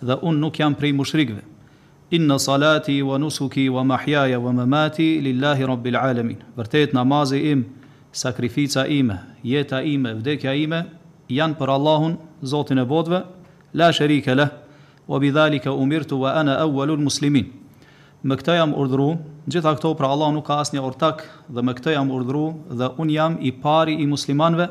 Dhe unë nuk jam prej mushrikëve. Inna salati wa nusuki wa mahyaya wa mamati lillahi rabbil alamin. Vërtet namazi im, sakrifica ime, jeta ime, vdekja ime janë për Allahun, Zotin e botëve, la sharika lah, wa bi zalika umirtu wa ana awwalul muslimin. Me këtë jam urdhëru, gjitha këto për Allahun nuk ka asnjë ortak dhe me këtë jam urdhëru dhe unë jam i pari i muslimanëve,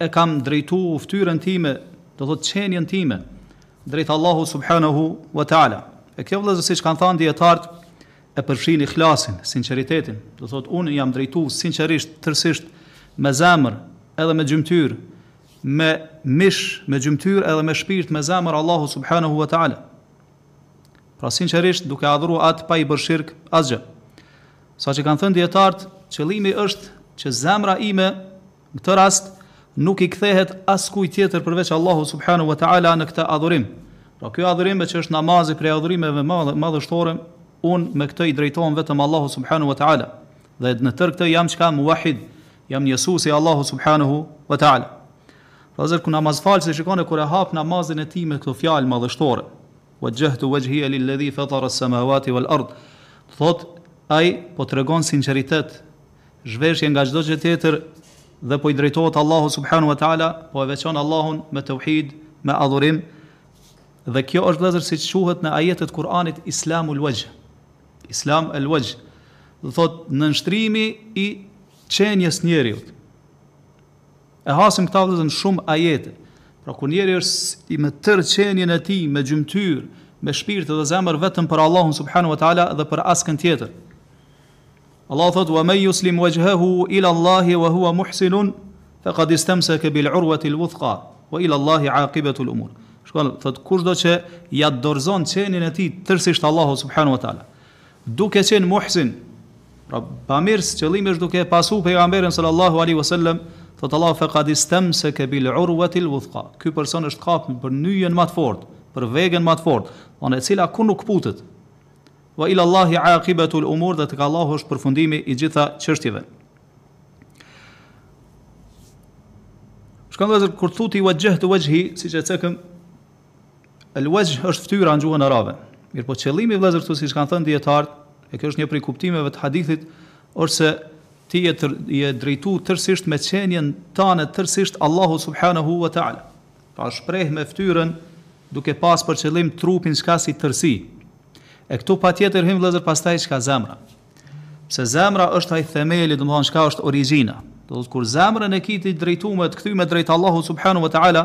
e kam drejtu fytyrën time, do thotë qenien time, drejt Allahut subhanehu ve teala. E kjo vëllezër siç kanë thënë dijetarët e përfshin ihlasin, sinqeritetin, do thotë unë jam drejtu sinqerisht, tërësisht me zemër edhe me gjymtyrë, me mish, me gjymtyrë edhe me shpirt, me zemër Allahut subhanehu ve teala. Pra sinqerisht duke e adhuru atë pa i bërë shirk asgjë. Saqë kanë thënë dijetartë, qëllimi është që zemra ime në këtë rast nuk i kthehet askujt tjetër përveç Allahut subhanahu wa ta'ala në këtë adhurim. Pra ky adhurim që është namazi prej adhurimeve më madhështore, unë me këtë i drejtohem vetëm Allahut subhanahu wa ta'ala. Dhe në tërë këtë jam çka muwahhid, jam njësues i Allahut subhanahu wa ta'ala. Pra kur namazfalësi shikoni kur e hap namazin e tij me këto fjalë madhështore, Wajjahtu wajhiya lilladhi fatara as-samawati wal ard, thotë ai po tregon sinqeritet, zhveshje nga çdo gjë tjetër dhe po i drejtohet Allahut subhanu wa ta'ala, po e veçon Allahun me tauhid, me adhurim, dhe kjo është vëllezër siç quhet në ajete të Kuranit islamul wajh, islam al wajh, do thotë nënshtrimi i qenies njeriut. E hasim këtë vëllezër në shumë ajete. Pra kur njeri është i me tërë qenien e tij, me gjymtyrë, me shpirt dhe zemër vetëm për Allahun subhanahu wa taala dhe për askën tjetër. Allahu thotë: "Wa man yuslim wajhahu ila Allahi wa huwa muhsinun faqad istamsaka bil urwati al wuthqa wa ila Allahi aqibatu al umur." Shikon thotë kushdo që ia dorëzon qenien e tij tërësisht Allahut subhanahu wa taala Duke qenë muhsin, pra bamirës, qëllimi është duke e pasu pejgamberin sallallahu alaihi wasallam, thotë Allahu fe kad istemseke bil urwatil wuthqa. Ky person është kapur për nyjen më të fortë, për vegën më të fortë, ajo e cila kurrë nuk kputet. Wa ila Allahi aqibatul umur, dhe tek Allahu është përfundimi i gjithë çështjeve. Shikoni vëllezër kur thotë wajjahtu wajhi, siç e cekëm El-wajh është fytyra në gjuhën arabe. Mirpo qëllimi vëllezër këtu siç kanë thënë dijetarët, e kjo është një prej kuptimeve të hadithit, është se ti je të, je drejtuar tërësisht me qenien tande tërësisht Allahu subhanahu wa taala. Pra shpreh me fytyrën duke pas për qëllim trupin çka si tërësi. E këtu patjetër hyn vëllezër pastaj çka zemra. Se zemra është ai themeli, domethënë çka është origjina. Do të thotë kur zemrën e ki të drejtume të kthyme drejt Allahu subhanahu wa taala,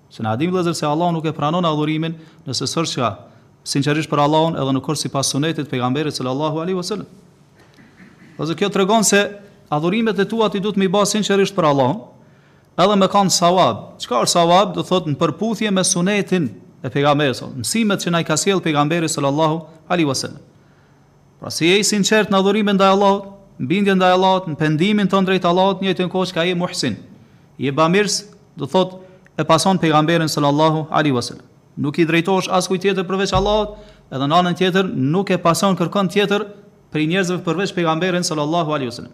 Se na e dimë vëllezër se Allahu nuk e pranon adhurimin nëse s'është çka? Sinqerisht për Allahun edhe nuk osht sipas sunetit të pejgamberit sallallahu alaihi wasallam. Vëllezër kjo tregon se adhurimet e tua ti duhet me i bë sinqerisht për Allahun, edhe me kanë sawab. Çka është sawab? Do thotë në përputhje me sunetin e pejgamberit sallallahu alaihi wasallam, mësimet që na i ka sjell pejgamberi sallallahu alaihi wasallam. Pra si je i sinqertë në adhurimin ndaj Allahut, në bindjen ndaj Allahut, në pendimin tënd drejt Allahut, në njëjtën kohë çka je muhsin, je bamirës, do të thotë e pason pejgamberin sallallahu alaihi wasallam. Nuk i drejtohesh askujt tjetër përveç Allahut, edhe në anën tjetër nuk e pason kërkon tjetër prej njerëzve përveç pejgamberin sallallahu alaihi wasallam.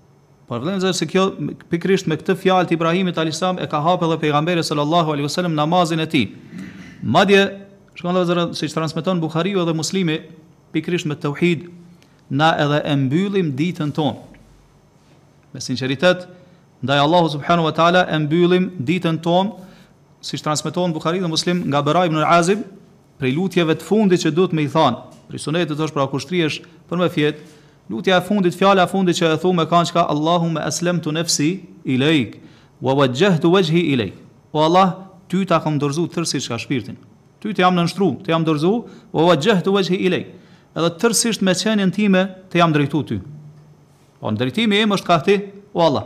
Por vëllezër se kjo pikërisht me këtë fjalë të Ibrahimit alayhisalam e ka hapë edhe pejgamberi sallallahu alaihi wasallam namazin e tij. Madje shikoni vëllezër siç transmeton Buhariu dhe Muslimi pikërisht me tauhid na edhe e mbyllim ditën tonë. Me sinqeritet ndaj Allahu subhanahu wa taala e mbyllim ditën tonë siç transmeton Buhariu dhe Muslim nga Bara ibn al-Azib Prej lutjeve të fundit që duhet me i thanë, prej sunetit është pra kur shtrihesh për me fjetë, lutja e fundit, fjala e fundit që e thu me kan çka, Allahume eslemtu nefsi ilejk, wa wajjehtu wajhi ilejk, O Allah, Ty ta kam dorëzu tërësisht çka shpirtin, Ty të jam nënshtru, të jam dorëzu, wa wajjehtu wajhi ilejk, edhe tërësisht me qenien time të jam drejtu Ty. Pra, drejtimi im është ka Ti, O Allah.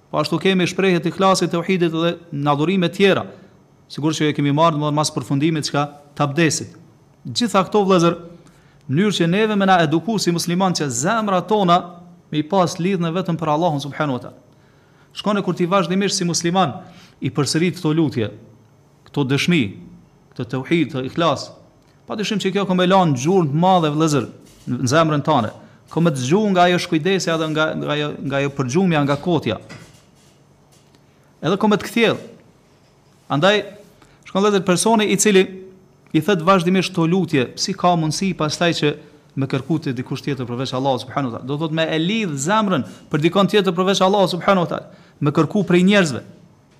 Po ashtu kemi shprehje të ihlasit, teuhidit dhe në adhurime tjera, sikur që e kemi marrë domethënë mas përfundimit çka të abdesit. Gjitha këto vëllezër, mënyrë që neve me na eduku si musliman që zemrat tona me i pas lidhun vetëm për Allahun subhanahu wa taala. Shikone kur ti vazhdimisht si musliman i përsërit këto lutje, këto dëshmi, këto teuhid, të ikhlas, Pa dyshim që kjo ka me lanë gjurmë të madhe vëllezër në zemrën tane. Ka me të zgju nga ajo shkujdesja edhe nga, nga, ajo, nga ajo përgjumja, nga kotja. Edhe ka me të kthjell. Andaj, shikone vëllezër personi i cili i thotë vazhdimisht kto lutje, si ka mundësi pastaj që me kërku te dikush tjetër përveç Allah subhanahu wa taala. Do thot me e lidh zemrën për dikon tjetër përveç Allah subhanahu wa taala. Me kërku prej njerëzve.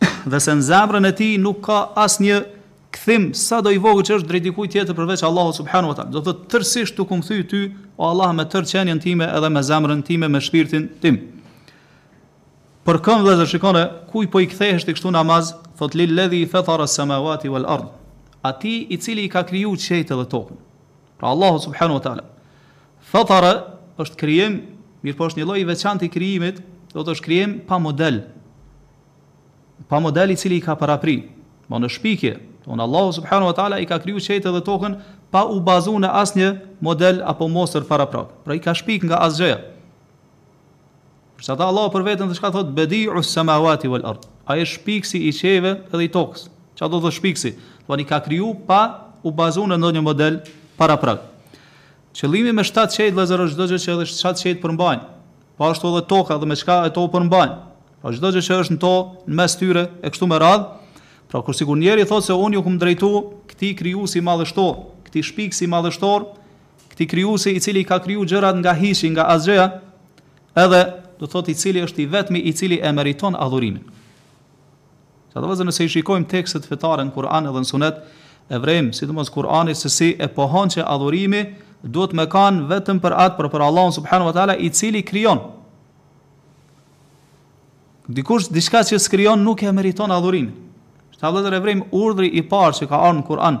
dhe se në zemrën e tij nuk ka asnjë kthim sado i vogël që është drejt dikujt tjetër përveç Allahut subhanahu wa taala. Do të thotë tërësisht t'u kum kthy ty o Allah me tërë qenien time edhe me zemrën time me shpirtin tim. Për kënd vëllezër shikone, kuj po i kthehesh ti kështu namaz, thot lil-ledhi fetara samawati wal ard. Atij i cili i ka kriju qiejt dhe tokën. Pra Allahu subhanu wa ta'ala, Fatara është krijim, mirëpo është një lloj i veçant i krijimit, do thotë është krijim pa model, pa model i cili i ka parapri, po një shpikje, do thotë Allahu subhanu wa ta'ala i ka kriju qiejt dhe tokën pa u bazu në asnjë model apo mostër paraprake, pra i ka shpik nga asgjëja. Për këtë Allahu për veten çka thot bedi'u samawati wal ard. Ai është shpiksi i qiejve edhe i tokës. Çfarë do të thotë shpiksi? Do thotë ka kriju pa u bazuar në ndonjë model paraprak. Qëllimi me shtatë qiejt vëllazër është çdo gjë që edhe shtatë qiejt përmbajnë. Po ashtu edhe toka dhe me çka ato përmbajnë. Po çdo gjë që është në to, në mes tyre e kështu me radh. Pra kur sikur njëri thotë se unë ju kam drejtu këtij krijuesi madhështor, këtij shpiksi madhështor, këtij krijuesi i cili ka kriju gjërat nga hiçi, nga asgjëja, Edhe, do të thotë i cili është i vetmi i cili e meriton adhurimin. Saqë vëllezër nëse i shikojmë tekstet fetare në Kur'an edhe në Sunet, e vërejmë, sidomos Kur'ani se si e pohon që adhurimi duhet me kanë vetëm për atë për për Allahun subhanahu wa taala i cili krijon. Dikush diçka që s'krijon nuk e meriton adhurimin. Saqë vëllezër e vërejmë urdhri i parë që ka ardhur në Kur'an.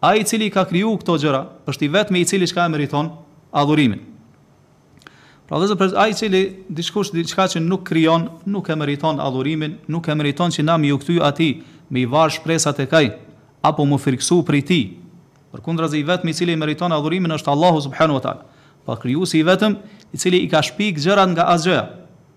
Ai i cili i ka kriju këto gjëra, është i vetmi i cili çka e meriton adhurimin. Pra vëllezër, ai i cili dikush diçka që nuk krijon, nuk e meriton adhurimin, nuk e meriton që na me iu kthy atij, me i varë shpresat te ai, apo m'u friksu prej tij. Përkundrazi i vetmi i cili e meriton adhurimin është Allahu subhanu wa ta'ala. Pa po krijusi i vetëm, i cili i ka shpik gjërat nga asgjëja.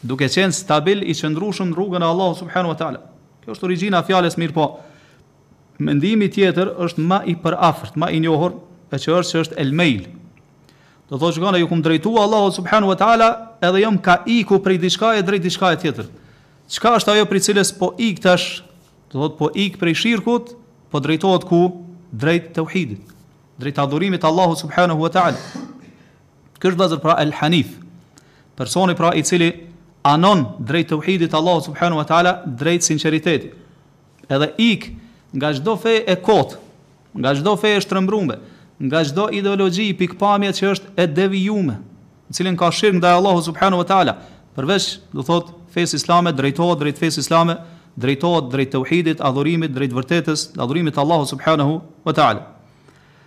Duke qenë stabil i qëndrueshëm në rrugën e Allahut subhanu wa ta'ala. Kjo është origjina e fjalës mirëpo mendimi tjetër është ma i përafërt, ma i njohur, e që është që është el mail. Do thotë shikoni ju kam drejtu Allahut subhanu wa ta'ala edhe jam kah iki prej diçkaje drejt diçkaje tjetër. Çka është ajo prej cilës po ik tash? Do thotë po ik prej shirkut, po drejtohet ku? Drejt tauhidit, drejt adhurimit Allahut subhanahu wa ta'ala. Ky është vëllezër pra El Hanif. Personi pra i cili anon drejt teuhidit të Allahu subhanu wa ta'ala drejt sinqeritetit. Edhe ik nga çdo fe e kotë, nga çdo fe e shtrembrume, nga çdo ideologji e pikëpamje që është e devijume, në cilën ka shirk ndaj Allahu subhanu wa ta'ala, përveç, do thotë, fesë islame, drejtohet drejt fesë islame, drejtohet drejt teuhidit, adhurimit, drejt vërtetës, adhurimit të Allahu subhanu wa ta'ala.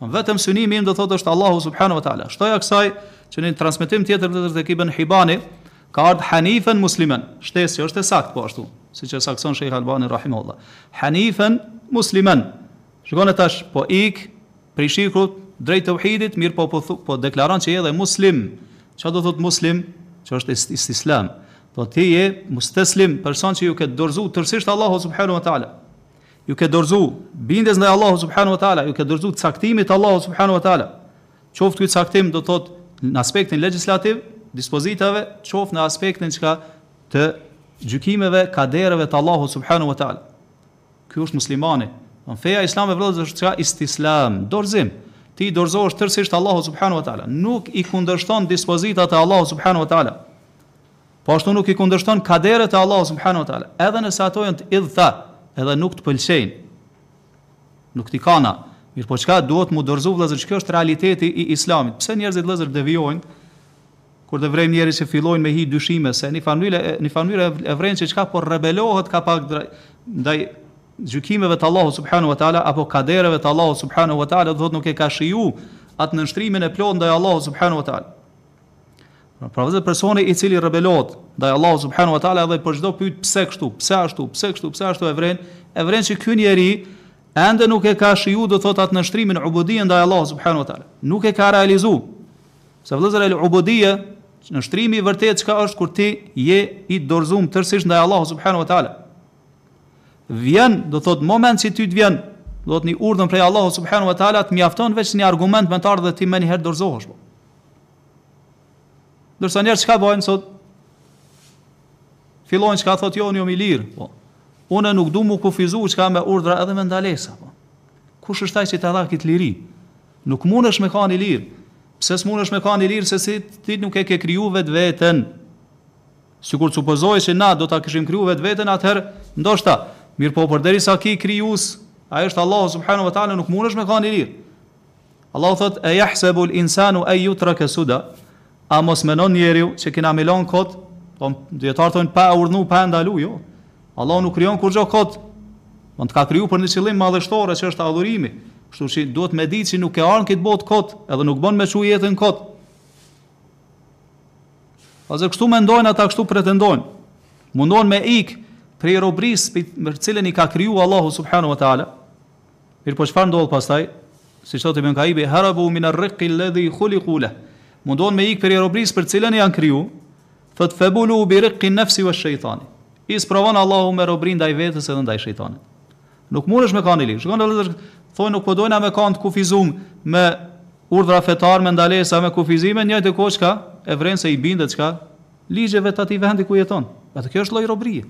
Vetëm synimi im do thotë është Allahu subhanahu wa taala. Shtoja kësaj që në transmetim tjetër te Ibn Hibani ka ardh Hanifen muslimen. Shtesë që është e saktë po ashtu, siç e sakson Sheikh Albani rahimahullah. Hanifen muslimen. Shikoni tash po ik prej shirkut drejt tauhidit, mirë po po, po deklaron se edhe muslim. Çfarë do thotë muslim? Që është istislam. Do thotë ti je musteslim, person që ju ke dorëzuar tërësisht Allahu subhanahu wa taala. ju ke dorëzu bindjes ndaj Allahut subhanahu wa taala, ju ke dorëzu caktimit të Allahut subhanahu wa taala. Qoftë ky caktim do të thotë në aspektin legjislativ, dispozitave, qoftë në aspektin çka të gjykimeve, kadereve të Allahut subhanahu wa taala. Ky është muslimani. Feja islame vëllezër është çka istislam, dorëzim. Ti dorëzohesh tërësisht Allahut subhanahu wa taala. Nuk i kundërshton dispozitat e Allahut subhanahu wa taala. Po ashtu nuk i kundërshton kaderet e Allahut subhanahu wa taala, edhe nëse ato janë të idhëta, edhe nuk të pëlqejnë. Nuk t'i ka ana. Mirëpo çka duhet m'u dorëzu vëllezër, që kjo është realiteti i islamit. Pse njerëzit vëllëzër devijojnë, kur të vrejmë njerëz që fillojnë me hi dyshime, ose në një farë mënyre, në një farë mënyre e vren që çka po rebelohet kah pak ndaj gjykimeve të Allahu subhanahu wa taala, apo kadereve të Allahu subhanahu wa taala, dhe nuk e ka shiju atë nënshtrimin e plotë ndaj Allahu subhanahu wa taala. Pra vëllezër personi i cili rebelohet ndaj Allahu subhanahu wa taala dhe për çdo pyet pse kështu, pse ashtu, pse kështu, pse ashtu e vren, e vren se ky njeri ende nuk e ka shiju do thot atë nënshtrimin, ubudije ndaj Allahu subhanahu wa taala. Nuk e ka realizu. Se vëllezër el ubudije nënshtrimi i vërtetë çka është kur ti je i dorëzum tërësisht ndaj Allahu subhanahu wa taala. Vjen, do thot moment që ty të vjen, do thotë një urdhën prej Allahu subhanahu wa taala të mjafton veç një argument me të ardhë dhe ti menjëherë dorëzohesh. Po. Ndërsa njerëz çka bajnë sot, fillojnë çka thotë jo, unë jam i lirë, po. Unë nuk du m'u kufizu çka me urdra edhe me ndalesa, po. Kush është ai që ta dha këtë liri? Nuk mundesh me kanë i lirë. Pse s'mundesh me kanë i lirë, sepse ti nuk e ke kriju vetveten. Sikur supozoj që na do ta kishim kriju vetveten, atëherë, ndoshta, mirëpo përderisa ki krijues, ai është Allahu subhanahu wa taala, nuk mundesh me kanë i lirë. Allahu thotë, E jahsebu l-insanu en jutrake suda, A mos menon njeriu që kena me e lënë kot? Po dietar thonë pa e urdhnru, pa e ndalu, jo. Allahu nuk krijon gjo kot. Po të ka kriju për një qëllim madhështor që është adhurimi. Kështu që duhet me ditë që nuk ke ardhë në këtë botë kot, edhe nuk bën me çu jetën kot. Ose kështu mendojnë ata kështu pretendojnë. Mundohen me ik prej robrisë për cilën i ka kriju Allahu subhanahu wa taala. Mirëpo çfarë ndodh pastaj? Siç thotë Ibn Kajimi, Harabu min ar-riqqi alladhi khuliqu lah. Mundohen me ikë prej robërisë për të cilën janë kriju, thotë fabulu bi riqqi an-nafsi wash-shejtani. I sprovon Allahu me robëri ndaj vetes edhe ndaj shejtanit. Nuk mundesh me kanë i lirë. Shikoni o vëllezër, thonë nuk po dojna me kanë të kufizuar me urdhra fetare, me ndalesa, me kufizime, njëjtë kohë çka e vren se i bindet çka ligjeve të atij vendi ku jeton. Edhe kjo është lloj robërie.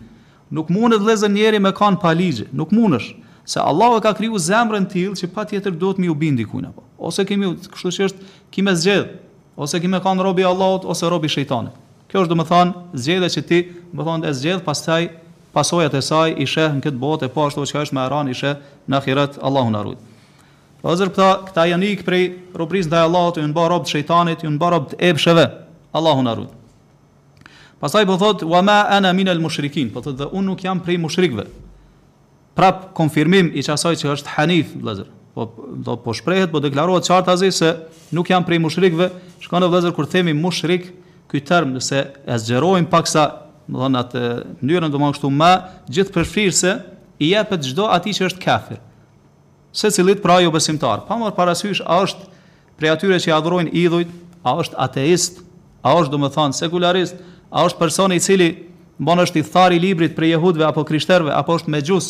Nuk munet vëllezër njeri me kanë pa ligj, nuk munësh, se Allahu e ka kriju zemrën të tillë që patjetër duhet me ju bind dikujt apo. Ose ke me kështu që është ki me zgjedh, ose ke me kanë rob i Allahut ose rob i shejtanit. Kjo është domethënë zgjedhja që ti domethënë e zgjedh pastaj pasojat e saj i sheh në këtë botë e po ashtu çka është ma e ranë i sheh në ahiret, Allahu na rujt. Vëllezër këta, këta kanë ik prej robërisë ndaj Allahut, janë bërë rob të shejtanit, janë bërë rob të epsheve. Allahu na rujt. Pastaj po thot wa ma ana min al mushrikin, po thot dhe un nuk jam prej mushrikve. Prap konfirmim i asaj që është hanif, vëllazër. Po do po shprehet, po deklarohet qartazi se nuk jam prej mushrikve. Shikoni vëllazër kur themi mushrik, ky term nëse e zgjerojmë paksa, domethonë në mënyrë domethonë kështu më gjithëpërfshirëse i jepet çdo atij që është kafir. Secilit prej jobesimtarëve, pa marrë parasysh a është prej atyre që i adhurojnë idhujt, a është ateist, a është, domethënë, sekularist, a është personi i cili bon është ithtar i librit prej jehudëve apo krishterëve apo është mexhus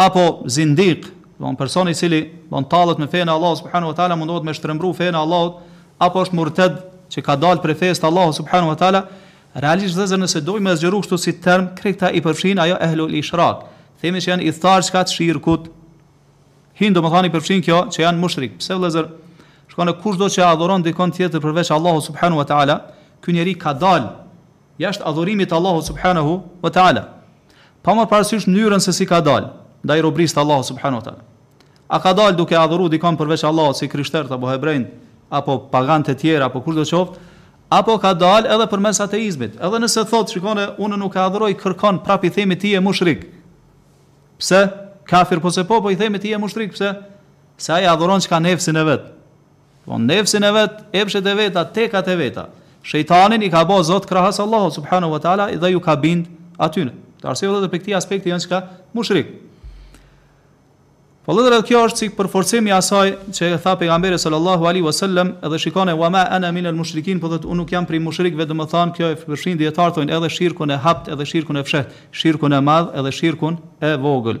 apo zindik, domthonë personi i cili bën tallet me fenë e Allahut subhanahu wa taala mundohet me shtrembru fenë e Allahut apo është murted që ka dalë prej fesë të Allahut subhanahu wa taala realisht vëllezër nëse dojmë ta zgjerojmë kështu si term krejt këta i përfshin ajo ehlul ishrak Themi që janë ithtar çka të shirkut. Hin domethani përfshin kjo që janë mushrik. Pse vëllazër? Shikone kushdo që adhuron dikon tjetër përveç Allahu subhanahu wa taala, ky njeri ka dal jashtë adhurimit të Allahu subhanahu wa taala. Pa marrë parasysh mënyrën se si ka dal ndaj robrisë të Allahu subhanahu wa taala. A ka dal duke adhuru dikon përveç Allahut si krishterët apo hebrenjtë apo paganët e tjerë apo kushdo qoftë, Apo ka dalë edhe përmes ateizmit. Edhe nëse thotë, shikone, unë nuk e adhuroj kërkon, prapë i themi ti je mushrik. Pse? Kafir? Po se po, po i themi ti je mushrik, pse? Se ai adhuron çka nefsin e vet. Po nefsin e vet, epshet e veta, tekat e veta. Shejtanin i ka bë Zot krahas Allahut subhanahu wa taala dhe ju ka bind atyne. Për atë arsye edhe prej këtij aspekti janë çka mushrik. Vëllezër kjo është si përforcim i asaj që e tha pejgamberi sallallahu alaihi wasallam edhe shikone wa ma ana minel mushrikin po thotë unë nuk jam prej mushrikëve domethanë kjo e përfshin dijetarët thonë edhe shirkun e hapt edhe shirkun e fshehtë shirkun e madh edhe shirkun e vogël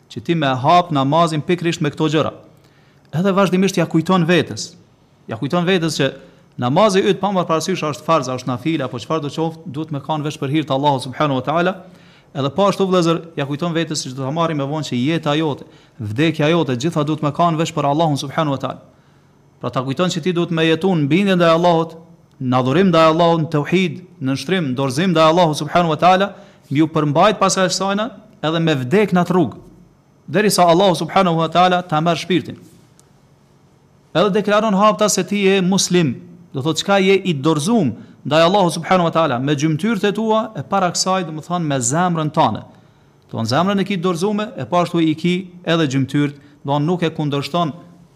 që ti me hap namazin pikërisht me këto gjëra. Edhe vazhdimisht ja kujton vetes. Ja kujton vetes që namazi yt pa marr parasysh a është farz, a është nafile apo çfarë do qoftë, duhet me kanë veç për hir të Allahut subhanahu wa taala. Edhe po ashtu vëllezër, ja kujton vetes siç do ta marrim me vonë që jeta jote, vdekja jote, gjitha duhet me kanë veç për Allahun subhanahu wa taala. Pra ta kujton që ti duhet me jetu në bindje ndaj Allahut, në adhurim ndaj Allahut, në tauhid, në nënshtrim, në dorëzim ndaj Allahut subhanahu wa taala, me ju përmbajt kësajna edhe me vdek në atë rrugë, derisa Allahu subhanahu wa taala ta merr shpirtin. Edhe deklaron hapta se ti je muslim, do thotë çka je i dorëzuar ndaj Allahu subhanahu wa taala me gjymtyrët e tua e para kësaj domethonë me zemrën tënde. Domethonë zemrën e ki dorëzuar e po ashtu i ki edhe gjymtyrët, domethonë nuk e kundërshton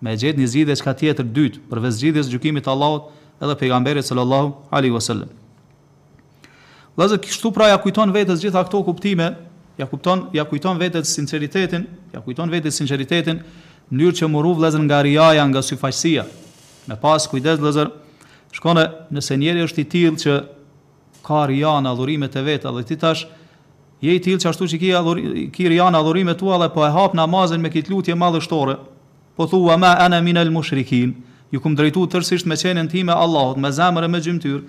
Me e gjetë një zgjidhje çka tjetër dytë përveç zgjidhjes së gjykimit të Allahut edhe pejgamberit sallallahu alejhi wa sellem. Vëllazër kështu pra ja kujton vetes gjitha këto kuptime, ja kupton, ja kujton vetes sinqeritetin, ja kujton vetes sinqeritetin, në mënyrë që m'u ru vëllazër nga rijaja, nga syfaqësia. Me pas kujdes vëllazër, shikoni nëse njeri është i tillë që ka rija në adhurimet e veta dhe ti tash Je i tillë që ashtu që ki adhur ki rija n'adhurimet tua dhe po e hap namazin me kit lutje madhështore po thu wa ma ana min al mushrikin ju kum drejtu tërësisht me qenien time Allahut me zemër e me gjymtyrë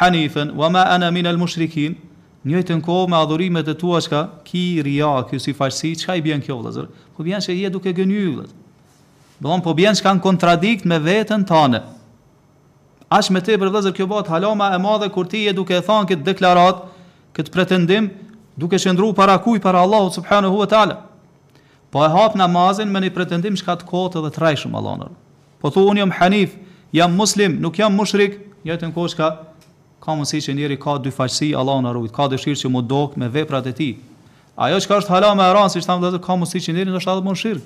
hanifen wa ma ana min al mushrikin njëjtën kohë me adhurimet e tua çka ki rija ki syfaqësi çka i bjen kjo vëllazër po bjen se je duke gënjy vëllazër domethonë po bjen çka në kontradikt me veten tane Aq me tepër vëllezër kjo bëhet hala ma e madhe kur ti je duke e thanë këtë deklaratë, këtë pretendim, duke qëndru para kujt para Allahut subhanehu ve teala. Po e hap namazin me një pretendim çka të kotë dhe të rrejshëm Allahu na rujt. Po thu unë jam hanif, jam muslim, nuk jam mushrik, njëjtën kohë çka ka mundësi që njëri ka syfaqësi Allahu na rujt, ka dëshirë që m'u dok me veprat e tij. Ajo çka është hala më e rëndë siç thamë vëllezër ka mundësi që njëri ndoshta të bën shirk.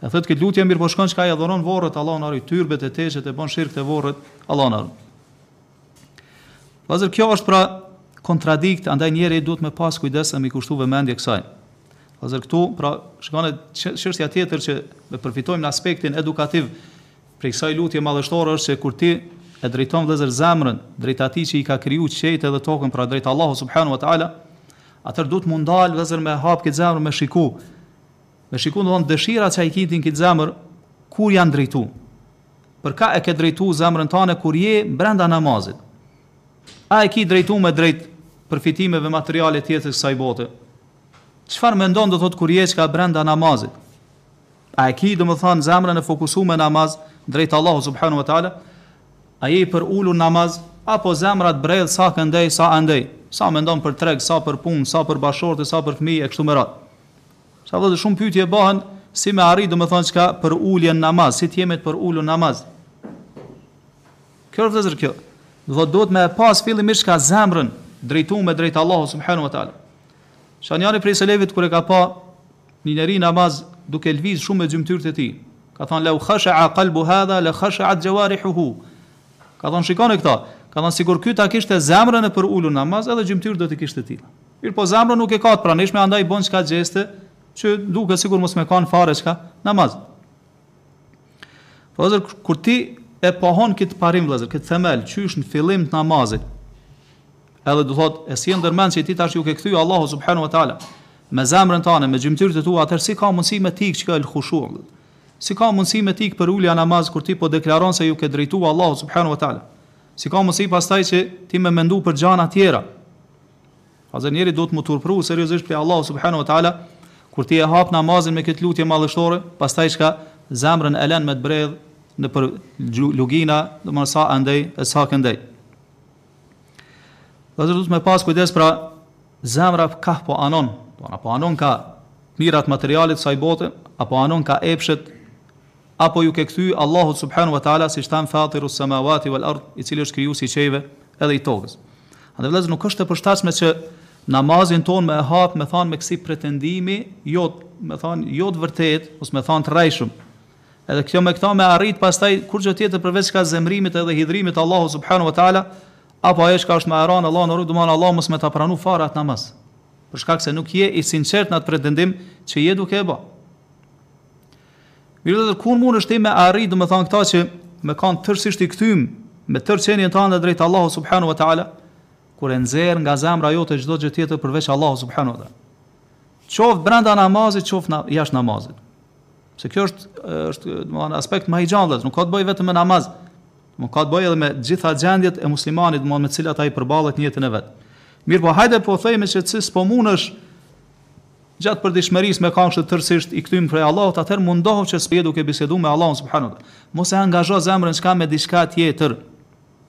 E thotë këtë lutje mirëpo shkon çka i adhuron vorret Allahu na rujt tyrbet e teqet e bën shirk te vorret Allahu na rujt. Vllazër kjo është pra kontradikt andaj njëri duhet me pas kujdes e me i kushtu vëmendje kësaj. Vllazër kështu pra shikoni çështja tjetër që ne përfitojmë në aspektin edukativ prej kësaj lutje madhështore është se kur ti e drejton vëllazër zemrën drejt atij që i ka kriju qiejt edhe tokën pra drejt Allahu subhanahu wa taala atëherë duhet m'u ndal vëllazër me hap këtë zemrë me shiku Me shiku domthon dëshirat që i ki ti në këtë zemër ku janë drejtu. Pra ka e ke drejtu zemrën tane kur je brenda namazit. A e ki drejtu me drejt përfitimeve materiale të jetës së kësaj bote. Çfarë mendon do thot kur je çka brenda namazit. A e ki domthon zemrën e fokusuar në namaz drejt Allahu subhanahu wa taala. A je i përulur në namaz apo zemra të bredh sa këndej sa andej. Sa mendon për treg, sa për punë, sa për bashkëshorte, sa për fëmijë e kështu me radhë. Sot vëllezër shumë pyetje bëhen si me arrit do me thonë çka përuljen në namaz, si t'jemi të përulur në namaz. Kjo është vëllezër kjo. Dhe duhet me pas fillimisht çka zemrën drejtu me drejtë Allahu subhanu wa ta'ala. Shih njëri prej selefit kur e ka pa një njeri në namaz duke lviz shumë me gjymtyrët e tij. Ka thonë, lau khasha'a kalbu hadha, le khasha'at xhevarihuhu. Ka thënë shikoni këta, ka thënë sikur ky ta kishte zemrën e përulur në namaz edhe gjymtyrët do t'i kishte të tilla. Mirëpo zemrën nuk e ka të pranishme andaj bën çka gjeste që duket sikur mos me kanë fare çka në namaz. Po vëllezër kur ti e pohon këtë parim vëllazër, këtë themel, qysh në fillim të namazit. Edhe do thot, e si e ke ndërmend që ti tash ju ke kthy Allahu subhanahu wa taala me zemrën tënde, me gjymtyrët e tua, atëherë si ka mundësi me t'ik çka el khushu. Si ka mundësi me të ikë përulja në namaz kur ti po deklaron se ju ke drejtu Allahut subhanu wa ta'ala. Si ka mundësi pastaj që ti me mendu për gjana tjera. Vëllezër njeri duhet mu turpru seriosisht prej Allahut subhanu wa ta'ala, kur ti e hap namazin me këtë lutje madhështore, pastaj çka zemrën e len me të bredh nëpër lugina, domethënë sa andej e sa këndej. Vëllezër duhet me pas kujdes pra zemra kah po anon, po apo anon kah të mirat materiale të kësaj bote, apo anon kah epshet, apo ju ke kthy Allahu subhanu wa ta'ala si çka fatiru samawati wal ard, i cili është krijuesi i qiejve edhe i tokës. Andaj vëllezër nuk është e përshtashme që namazin tand me e hap domethan me kësi pretendimi, domethan jo të vërtet, ose domethan të rrejshëm, Edhe s'ke me këta me arrit pastaj kurrgjë tjetër përveç çka zemrimit edhe hidhërimit të Allahut subhanu wa ta'ala, apo ajo çka është ma e randë Allahu na ruajtë, domethanë Allahu mos me ta pranu fare atë namaz. Për shkak se nuk je i sinqert në atë pretendim që je duke e ba. Mirë vëllezër kur mundesh ti me arrit, domethanë këta që me kanë tërësisht i kthym, me tërë qenjen tande drejt Allahu subhanu wa ta'ala, kur e nxjerr nga zemra jote çdo gjë tjetër përveç Allahu subhanahu wa taala. Qoftë brenda namazit, qoftë na, jashtë namazit. Se kjo është është domethënë aspekt më i gjanë, nuk ka të bëjë vetëm me namaz. Po ka të bëjë edhe me të gjitha gjendjet e muslimanit, domethënë me të cilat ai përballet në jetën e vet. Mirëpo, hajde po themi se ti s'po mundesh gjatë përditshmërisë me kanë çka tërësisht i kthym prej Allahut, atëherë mundohu që kur je duke biseduar me Allahun subhanehu. Mos e angazho zemrën çka me diçka tjetër.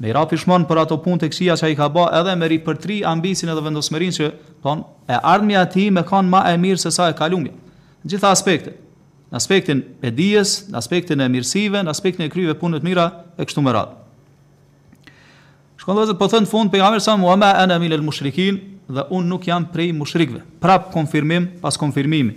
Me i ra pishman për ato punë të këqija që ai ka ba edhe me ripërtri ambicin edhe vendosmërinë që domethonë e ardhmja e tij me kanë ma e mirë se sa e kalumja. Në të gjitha aspektet. Në aspektin e dijes, në aspektin e mirësive, në aspektin e kryerjes së punëve të mira e kështu me radhë. Shikoni çka po thotë në fund pejgamberi sa wa ma ana min al mushrikin dhe un nuk jam prej mushrikëve. Prap konfirmim pas konfirmimit.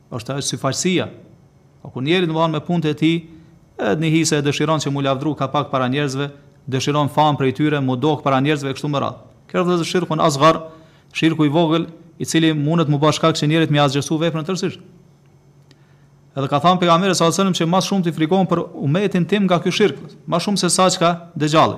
Është ajo syfaqësia. Po kur njeri domethënë me punët e tij, e një nisë e dëshiron që mu lavdru çka pak para njerëzve, dëshiron famë prej tyre, mu dok para njerëzve e kështu me radhë. Ky është vëllezër shirkul asgar, shirku i vogël, i cili mundet mu ba shkak që njerit me i asgjësu veprën tërësisht. Edhe ka thënë pejgamberi sallallahu alajhi wasallam që më shumë u frikon për umetin tim nga ky shirk, më shumë se sa çka dexhalli.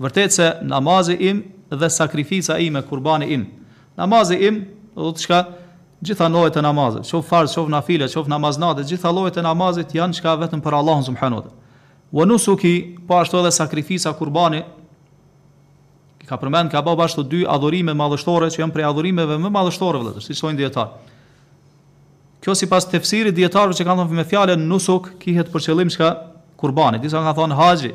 Vërtet se namazi im dhe sakrifica ime, kurbani im. Namazi im, do të thotë çka, gjitha llojet e namazit, qoftë farz, qoftë nafile, qoftë namaz nate, gjitha llojet e namazit janë çka vetëm për Allahun subhanahu wa. Wa nusuki, po ashtu edhe sakrifica kurbani, i ka përmend çka po ashtu dy adhurime madhështore që janë prej adhurimeve më madhështore vëllazër, si thonë dietarët. Kjo sipas tefsirit t'dietarëve që kanë thënë me fjalën nusuk, kihet për qëllim çka kurbani. Disa kanë thënë haxhi,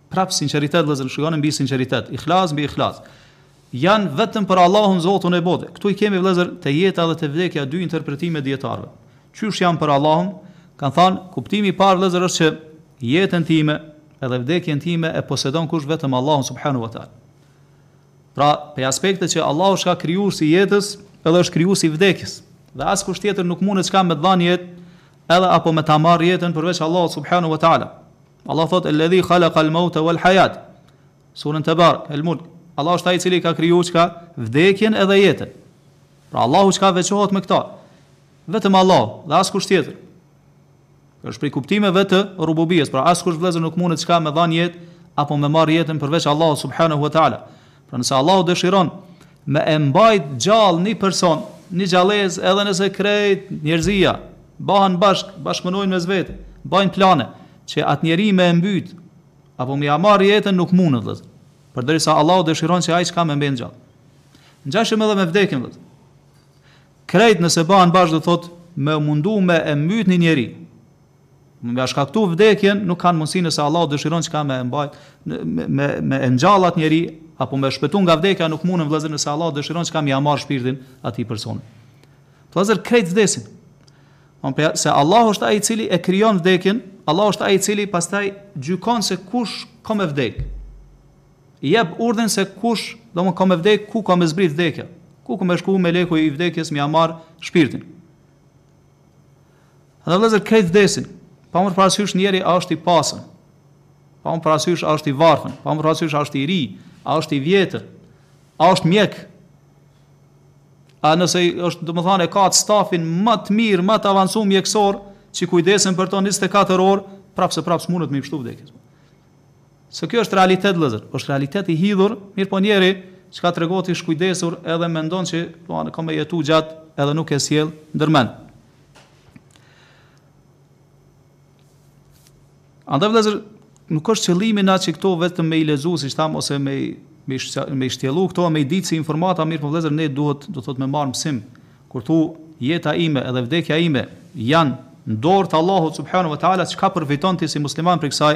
Prap sinqeritet vëllezër, shikoni mbi sinqeritet, ihlas mbi ihlas. Jan vetëm për Allahun Zotun e botëve. Ktu i kemi vëllezër te jeta dhe te vdekja dy interpretime t'dietarëve. Qysh janë për Allahun? Kan thënë, kuptimi i parë vëllezër është që jetën time edhe vdekjen time e posedon kush vetëm Allahu subhanahu wa taala. Pra, prej aspektit që Allahu është çka krijuesi i jetës, edhe është krijuesi i vdekjes. Dhe askush tjetër nuk mundet çka me dhënë jetë, edhe apo me ta marrë jetën përveç Allahu subhanahu wa taala. Allah thotë Alladhi khalaqa al-mauta wal-hayat. Surën Tabarak, Al-Mulk. Allah është ai i cili ka kriju çka vdekjen edhe jetën. Pra Allahu çka veçohet me këta? Vetëm Allahu dhe askush tjetër. Është prej kuptimeve të rububies, pra askush vëllazër nuk munet çka me dhan jetë apo me marr jetën përveç Allahut subhanahu wa taala. Pra nëse Allahu dëshiron Me e mbajt gjallë ni person, ni gjallezë edhe nëse krejt njerzia bahen bashkë, bashkëpunojnë mes vete, bajnë plane, që atë njeri me e mbyt, apo me ja marr jetën nuk munet vëllezër. Përderisa Allahu dëshiron që ai çka me mbet gjallë. Ngjashëm edhe me vdekjen vëllezër. Krejt nëse bahen bashkë do thotë me u mundu me e mbyt ni njeri, me ia shkaktu vdekjen nuk kanë mundësi nëse Allahu dëshiron çka me e mbajt me me e ngjall atë njeri apo me e shpëtu nga vdekja nuk mundën vëllezër nëse Allahu dëshiron çka me ia marr shpirtin atij personi. Vëllezër krejt vdesin. Domethon se Allahu është ai i cili e krijon vdekjen, Allahu është ai i cili pastaj gjykon se kush ka me vdek. I jep urdhën se kush domethon ka me vdek, ku ka me zbrit vdekja. Ku ka me shku meleku i vdekjes me ia marr shpirtin. Dhe vëllezër krejt vdesin. Pa marrë parasysh njeri a është i pasën. Pa marrë parasysh a është i varfën, pa marrë parasysh a është i ri, a është i vjetër, a është mjek. A nëse është, domethan, e ka at stafin ma të mirë, ma të avancu mjekësor, që kujdesen për to 24 orë, prapë se prapë s'munet me i pështu vdekjes. Se ky është realiteti vëllezër, është realitet i hidhur, mirëpo njeri çka tregohet i shkujdesur edhe mendon që domethënë ka me jetu gjatë edhe nuk e sjell ndërmend. Andaj vëllezër, nuk është qëllimi na çka këto vetëm me i lexu, siç thamë ose me me me shtjellu këto, me ditë si informata, mirëpo vëllezër ne duhet, domethanë me marr mësim. Kur thu jeta ime edhe vdekja ime janë në dorë të Allahut subhanahu wa taala, çka përfiton ti si musliman prej kësaj?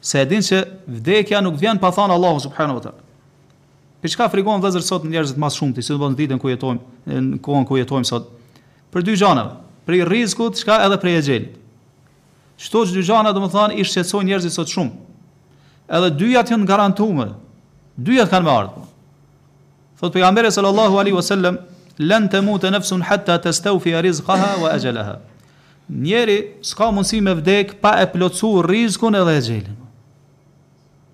Se e din që vdekja nuk vjen pa thanë Allahu subhanahu wa taala. Për çka frikohen vëllezër sot njerëzit më shumti, sidomos në ditën ku jetojmë, në kohën ku jetojmë sot? Për dy gjëra, prej rizkut, çka edhe prej exhelit. Qëto dy gjëra domethanë i shqetësojnë njerëzit sot shumë. Edhe dyjat janë garantuar. Dyjat kanë me ardhë. Thotë pejgamberi sallallahu alaihi wasallam, "Lan tamuta nafsun hatta tastawfi rizqaha wa ajalaha." Njeri s'ka mundësi me vdekë pa e plotësu rizkun edhe exhelin.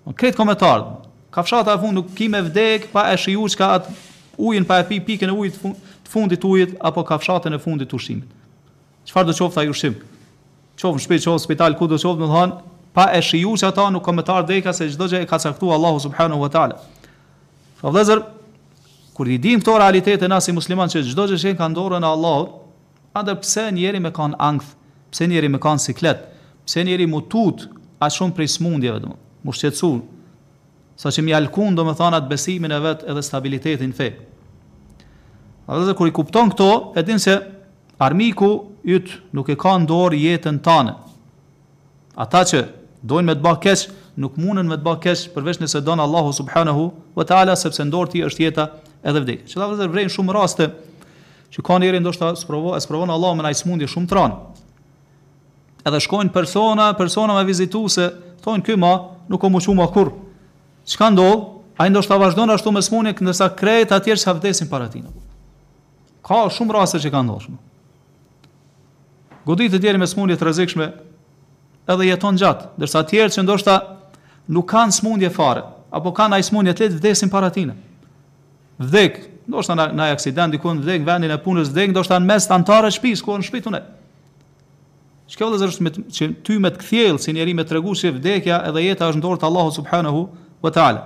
Po krejt domethanë, kafshata e fundit nuk ki me vdekë pa e shiju çka at ujin pa e pi pikën e ujit të fundit të ujit apo kafshatën e fundit të ushqimit. Çfarëdo qoftë ai ushqim? Qoftë në shtëpi, qoftë në spital, kudo qoftë, domethanë pa e shiju qata nuk ka me të ardhur vdekja se çdo gjë e ka caktuar Allahu subhanahu wa taala. Pra vëllazër, kur i dimë këto realitete na si muslimanë që çdo gjë çka n'dorën e Allahut, Atëherë pse njeri me kanë ankth pse njeri me kanë siklet pse njeri m'u tut aq shumë prej smundjeve m'u shqetësu saqë me lkun domethanë atë besimin e vet edhe stabilitetin fe edhe kur i kupton këto e din se armiku yt nuk e ka n'dorë jetën tane Ata që dojnë me të ba keq, nuk munen me të ba keq përveç nëse don Allahu subhanehu ve teala sepse në dorë të tij është jeta edhe vdekja. Qëta vëllezër vërejmë shumë raste çka njeri ndoshta sprovo, e sprovon Allahu me naj smundje shumë t'ranë. Edhe shkojnë persona, persona me vizitu se thonë ky ma nuk o m'u çu ma kurrë. Çka ndodh? Ai ndoshta vazhdon ashtu me smundje ndërsa krejt ata çka vdesin para tij. Ka shumë raste që kanë ndodhur. Goditet njeri me smundje të rrezikshme edhe jeton gjatë, ndërsa të tjerë që ndoshta nuk kanë smundje fare, apo kanë naj smundje të lehtë vdesin para tij. Vdek, ndoshta në një aksident diku në vdek vendin e punës vdek, ndoshta në mes anëtarëve të shtëpisë kur në shtëpi t'un. Çka vëllazër është me që ty me të kthjell si njeri me tregu se vdekja edhe jeta është në dorë të Allahut subhanahu wa taala.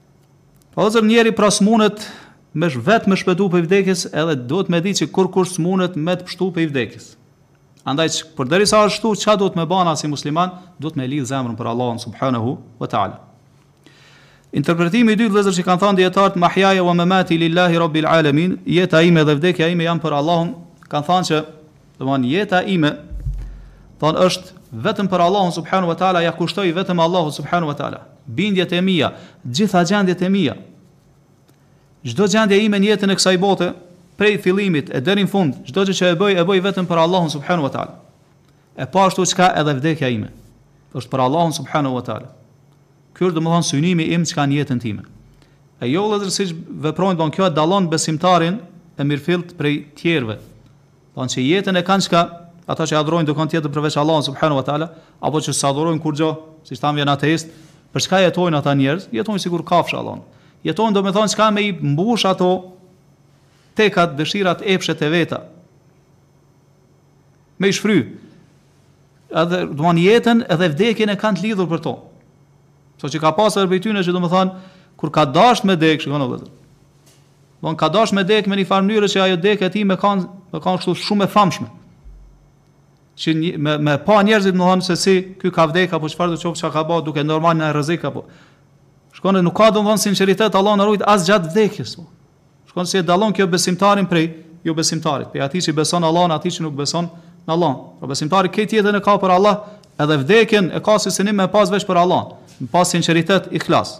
Vëllezër njeri pra s'munet me vetë me shpëtu prej vdekjes edhe duhet me di që kurrkush s'munet me të pshtu prej vdekjes. Andaj përderisa është kshtu, çka duhet me ba na si muslimanë, duhet me lidhë zemrën për Allahun subhanahu wa ta'ala. Interpretimi i dytë vëllezër që kanë thanë dijetarët, mahjaja wa memati lillahi rabbil alemin, jeta ime dhe vdekja ime janë për Allahun, kanë thanë që Domethanë jeta ime thon është vetëm për Allahun subhanahu wa taala, ja kushtoj vetëm Allahut subhanahu wa taala. Bindjet e mia, gjitha gjendjet e mia. Çdo gjendje ime në jetën e kësaj bote, prej fillimit e deri në fund, çdo gjë që e bëj, e bëj vetëm për Allahun subhanahu wa taala. E po ashtu çka edhe vdekja ime. Është për Allahun subhanahu wa taala. Ky është domethënë synimi im çka në jetën time. E jo vëllazër siç veprojnë, domethanë kjo e dallon besimtarin e mirëfillt prej tjerëve. Domethanë që jetën e kanë çka? Ata që adhurojnë dikon tjetër përveç Allahut subhanahu wa taala, apo që s'adhurojnë kurrgjë, siç thamë janë ateist, për çka jetojnë ata njerëz? Jetojnë sikur kafsha domethanë. Jetojnë domethënë çka me i mbush ato tekat, dëshirat, epshet e veta. Me i shfry. Edhe domethanë jetën edhe vdekjen e kanë të lidhur për to. Kështu që ka pasur prej tyne që domethënë kur ka dashur me dek, shiqoni edhe. Domethanë ka dashur me dek me një farë mënyre që ajo deka e tij me kanë me kanë kështu shumë e famshme. Që një, me, me pa njerëzit domethanë se si ky ka vdek apo çfarë do të qoftë çka ka bë duke u marrë në rrezik apo. Shiqoni nuk ka domthon sinqeritet Allah na rujt as gjatë vdekjes. Po. Shiqoni se si e dallon kjo besimtarin prej jo besimtarit, prej atij që beson në Allah e atij që nuk beson në Allah. Po besimtari këtë jetën e ka për Allah, edhe vdekjen e ka si synim me pas veç për Allah, me pas sinqeritet, ikhlas.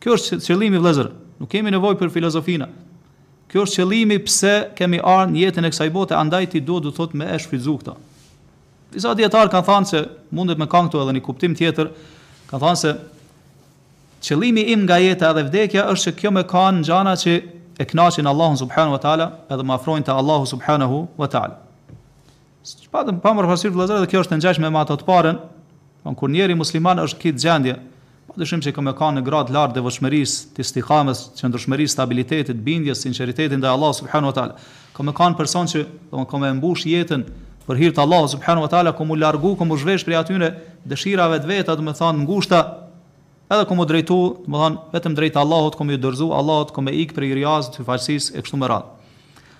Ky është qëllimi vëllezër, nuk kemi nevojë për filozofina. Ky është qëllimi pse kemi ardhur në jetën e kësaj bote, andaj ti duhet domethanë me e shfrytëzu këtë. Disa dietar kanë thënë se mundet me kanë këtu edhe një kuptim tjetër, kanë thënë se qëllimi im nga jeta dhe vdekja është që kjo me kanë gjana që e kënaqin Allahun subhanahu wa taala, edhe më afrojnë te Allahu subhanahu wa taala. Siç patëm pa përafërsisht vëllezër dhe kjo është e ngjashme me ato të parën, po kur njeri musliman është në këtë gjendje, padyshim që ka me kanë në gradë të lartë devotshmërisë, të istikames, qëndrueshmërisë, stabilitetit, bindjes, sinqeritetit ndaj Allahut subhanu wa ta'ala. Ka me kanë person që ka me mbush jetën për hir të Allahut subhanu wa ta'ala, ka me u largu, ka me u zhvesh prej atyre dëshirave të veta, domethanë ngushta, edhe ka me u drejtu, domethanë vetëm drejt Allahut, ka me u dorëzu Allahut, ka me ik prej riazit, syfaqësisë e kështu me radhë.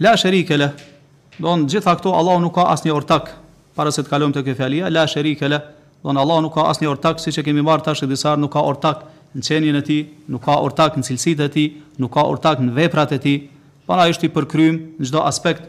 La sherike leh, domethanë gjitha këto Allahu nuk ka asnjë ortak, para se të kalojmë te kjo fjalia, la sherike leh, domethanë Allahu nuk ka asnjë ortak, siç e kemi marrë tash disa herë nuk ka ortak në qenien e tij, nuk ka ortak në cilësitë e tij, nuk ka ortak në veprat e tij, por ai është i përkrymë në çdo aspekt.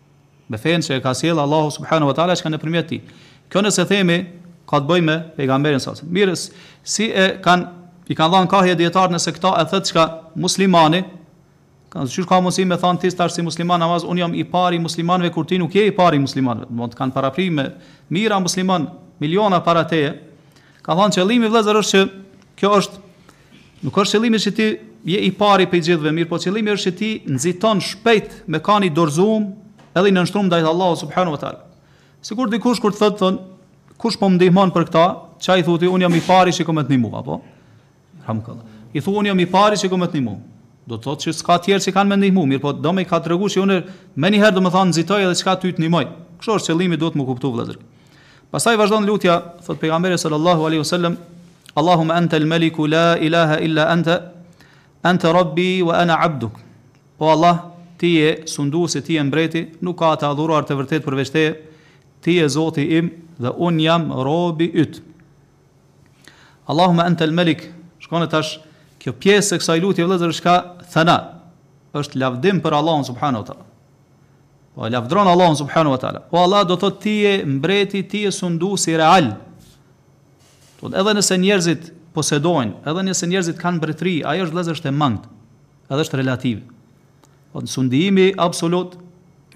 me fenë që e ka sjellë Allahu subhanahu wa taala çka nëpërmjet tij. Kjo nëse themi ka të bëjë me pejgamberin sa. Mirë, si e kanë i kanë dhënë kahje dietar nëse këta e thotë çka muslimani kanë thënë ka mundësi me thënë ti tash si musliman në namaz un jam i pari i muslimanëve kur ti nuk je i pari i muslimanëve. Domethanë kanë parapri me mijëra musliman, miliona para teje. Ka thënë qëllimi vëllazër është që kjo është Nuk është qëllimi që ti je i pari prej gjithve mirë, po qëllimi është që ti nxiton shpejt me kanë i dorzum edhe i nënshtrum ndaj Allahut subhanahu wa taala. Sikur dikush kur të thotë, thonë, kush po më ndihmon për këta, aj i thotë, unë jam i pari që kam me t'ndihmu, apo? Hamkëllë. S'thotë, unë jam i pari që kam me t'ndihmu. Do të thotë që s'ka tjerë që kanë me ndihmu, mirë, po do me i çka tregu që unë me njëherë domethënë nxitoj edhe çka ty të ndihmoj. Kështu është qëllimi duhet me kuptu vëllezër. Pastaj vazhdon lutja, thotë pejgamberi sallallahu alaihi wasallam, Allahumma anta al-maliku la ilaha illa anta, anta rabbi wa ana abduk. O Allah, ti je sunduesi, ti je mbreti, nuk ka të adhuruar të vërtet përveç teje, ti je Zoti im dhe un jam robi yt. Allahumma anta al-malik, shikoni tash kjo pjesë e kësaj lutje vëllezër çka thana, është lavdim për Allahun subhanahu wa taala. Po e lavdron Allahun subhanahu wa taala. O Allah do thotë ti je mbreti, ti je sunduesi real. Po edhe nëse njerëzit posedojnë, edhe nëse njerëzit kanë mbretëri, ajo është vëllezër është e mangët. Edhe është relative. Po sundimi absolut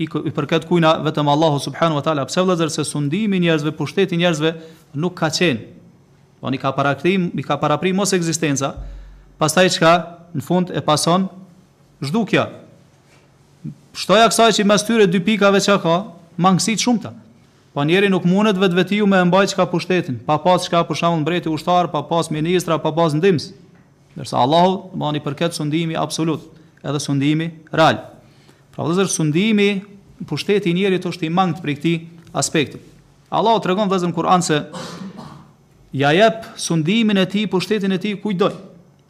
i përket kujna vetëm Allahut subhanahu wa taala. Pse vëllezër se sundimi i njerëzve, pushteti i njerëzve nuk ka qenë. Po i ka parapri, i ka parapri mosekzistenca. Pastaj çka? Në fund e pason zhdukja. Shtoja kësaj që mes këtyre dy pikave çka ka, mangësi të shumta. Po njeriu nuk mundet vetvetiu me e mbajt çka pushtetin, pa pas çka për shembull mbreti ushtarë, pa pas ministra, pa pas ndihmës. Ndërsa Allahut, domethënë i përket sundimi absolut, edhe sundimi real. Pra vëllezër, sundimi, pushteti i njerit është i mangët prej këtij aspekti. Allahu tregon vëllezër në Kur'an se ja jep sundimin e tij, pushtetin e tij kujt do.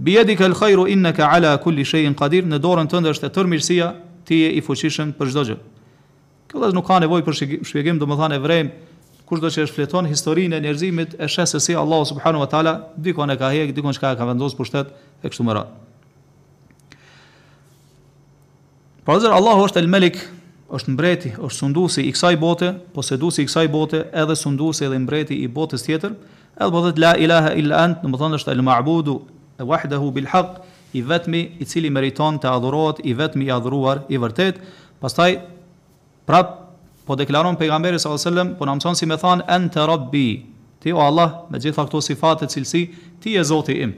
Bijedike el khajru inneke ala kulli shejin kadir, në dorën tënde është e tërë mirësia, ti je i fuqishëm për çdo gjë. Kjo vëllezër nuk ka nevojë për shpjegim, domethënë e vrejmë kushdo që e shfleton historinë e njerëzimit e sheh se si Allahu subhanahu wa taala dikon e ka hjek, dikon çka e ka vendos n'pushtet e kështu me radhë. Pra vëllezër, Allahu është El Melik, është mbreti, është sundusi i kësaj bote, posedusi i kësaj bote, edhe sundusi edhe mbreti i botës tjetër, edhe po thotë la ilaha illa ant, domethënë është El Ma'budu wahdahu bil haq, i vetmi i cili meriton të adhurohet, i vetmi i adhuruar i vërtet, pastaj, Prap po deklaron pejgamberi sallallahu alejhi we sellem, po na mëson si me thanë ente rabbi, ti o Allah, me gjitha këto sifate, cilësi, ti je Zoti im.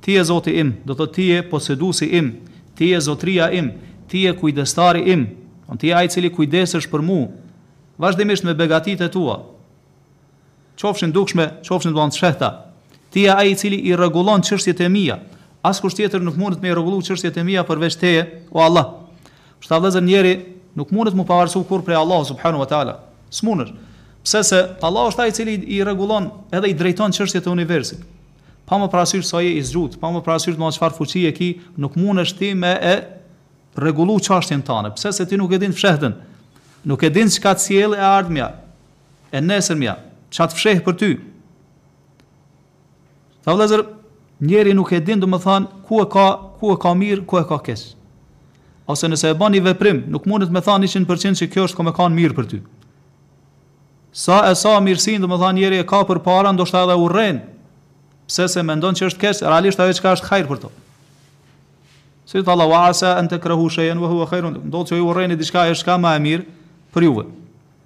Ti je Zoti im, do të thotë ti je poseduesi im, ti je zotria im, ti je kujdestari im, ti je ai i cili kujdesesh për mua vazhdimisht me begatitë e tua. qofshin të dukshme, qofshin domethënë të fshehta. Ti je ai i cili i rregullon çështjet e mia. Askush tjetër nuk mundet me i rregullu çështjet e mia përveç teje, o Allah. Prandaj vëllezër njeri nuk mundet mu pavarësu kurrë prej Allahut subhanahu wa taala. S'mundesh. Pse se Allahu është ai i cili i rregullon edhe i drejton çështjet e universit. Pa më parasysh sa je i zgjuar, pa më parasysh domethënë çfarë fuqie ki, nuk mundesh ti me e rregullu çështjen tënde. Pse se ti nuk e din të fshehtën. Nuk e din çka të sjell e ardhmja. E nesërmja, ça të fsheh për ty? Tha vëllazër, njeri nuk e din domethën ku e ka, ku e ka mirë, ku e ka keq. Ose nëse e bën një veprim, nuk mundet me thënë 100% se kjo është ka me kanë mirë për ty. Sa e sa mirësi domethën njeri e ka përpara, ndoshta edhe urren. Pse se mendon që është keq, realisht ajo çka është hajër për to. Si thotë Allahu wa asa an takrahu shay'an wa huwa khairun. Ndoshta ju urreni diçka e është çka më e mirë për juve.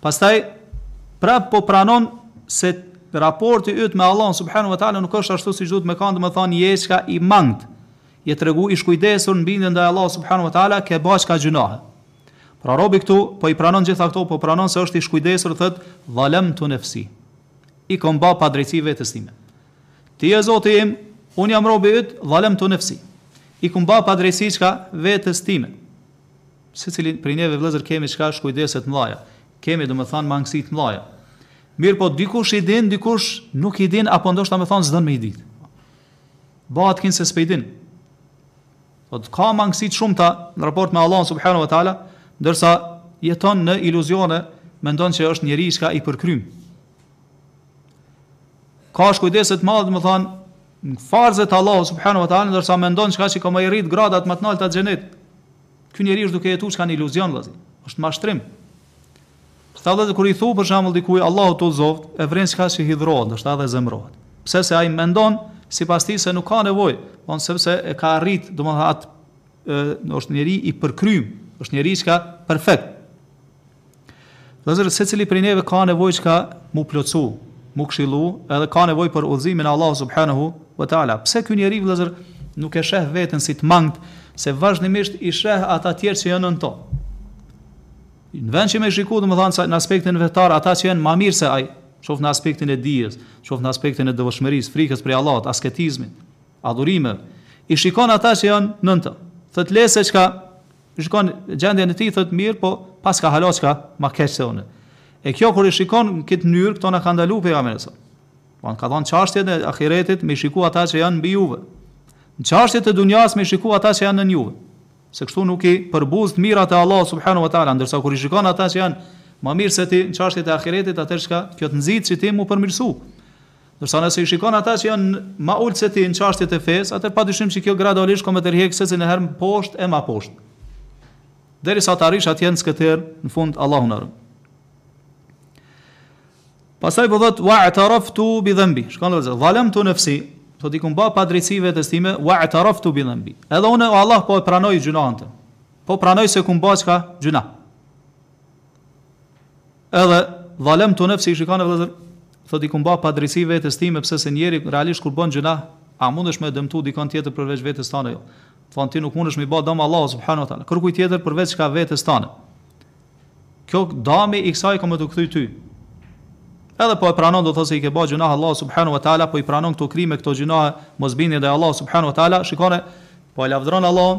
Pastaj prap po pranon se raporti yt me Allahun subhanu wa ta'ala nuk është ashtu siç duhet me kanë, domethënë je çka i mangët, je tregu i shkujdesur në bindje ndaj Allahut subhanu wa ta'ala, ke ba çka gjynahe. Pra robi këtu po i pranon gjitha këto, po pranon se është i shkujdesur thot dhalamtu nafsi. I kam ba padrejtësi vetes time. Ti je Zoti im, un jam robi yt, dhalamtu nafsi. I kam ba padrejtësi çka vetes time. Secili prej neve vëllezër kemi çka shkujdesje të mëdhaja. Kemi domethënë mangësi të mëdhaja. Mirpo dikush i din, dikush nuk i din apo ndoshta domethënë s'don me i dit. Bëhet kinse s'po i din. Pra ka mangësi të shumta në raport me Allahun subhanahu wa taala, ndërsa jeton në iluzione, mendon se është njeri i çka i përkrym. Ka shkujdesje të mëdhaja, domethanë, në farzet e Allahut subhanu wa ta'ala, ndërsa mendon çka që ka me i arritë gradat më të nalta të xhenetit. Ky njeri është duke jetu çka në iluzion, vëllezër, është mashtrim. Këta vëllezër, kur i thu për shambull dikuj, Allahu të udhëzoftë, e vren çka që hidhërohet, ndoshta edhe zemërohet. Pse se ai mendon, sipas tij se nuk ka nevoj, sepse e ka arrit, domethënë atë, është njeri i përkrym, është njeri çka perfekt. Vëllezër, secili prej neve ka nevojë çka mu plotësu, mu këshillu, edhe ka nevojë për udhëzimin e Allahut subhanahu wa taala. Pse ky njeri vëllezër nuk e sheh veten si të mangët, se vazhdimisht i sheh ata të tjerë që janë nën to. Në vend që me shikuar domethënë në aspektin fetar ata që janë më mirë se ai, qoftë në aspektin e dijes, qoftë në aspektin e devotshmërisë, frikës prej Allahut, asketizmit, Adhurime. I shikon ata që janë nën të. Thot lëre se çka shikon gjendjen e tij thot mirë, po paska hala çka ma keq se unë. E kjo kur e shikon në këtë mënyrë, këto na ka ndalu pejgamberi. Po ka thënë n'çashtjet e ahiretit me shikuar ata që janë mbi juve. Në çashtjet e dunjas me shikuar ata që janë nën juve. Se kështu nuk i përbuz të mirat e Allahu subhanahu wa taala, ndërsa kur i shikon ata që janë më mirë se ti në çashtjet e ahiretit, atëherë çka kjo të nxit që ti mu përmirësu. Ndërsa nëse i shikon ata që janë ma ultë se ti në çashtjet e fesë, atëherë padyshim që kjo gradualisht ka me të tërhjekë secën herë më poshtë e ma poshtë. Deri sa të arrish atje në skëter, në fund, Allahu na ruaj. Pastaj po thot wa ataraftu bi dhanbi. Shikoni vllazën. Dhalamtu nafsi. Thot i kum ba padrejtësi vetes time wa ataraftu bi dhanbi. Edhe unë o Allah po e pranoj gjynahin Po pranoj se kum ba çka gjynah. Edhe zalemtu nefsi shikoni vëllezër thot i kum ba padrejtësi vetes time pse se njeri realisht kur bën gjynah a mundesh me e dëmtu dikon tjetër përveç vetes tande jo thon ti nuk mundesh me i ba dëm Allahut subhanu wa taala kërkujt tjetër përveç çka vetes tande kjo dami i kësaj ka me tu kthy ty edhe po e pranon do thot se i ke ba gjynah Allahut subhanu wa taala po i pranon këto krime këto gjynahe mosbindje ndaj Allahut subhanu wa taala shikoni po e lavdëron Allahun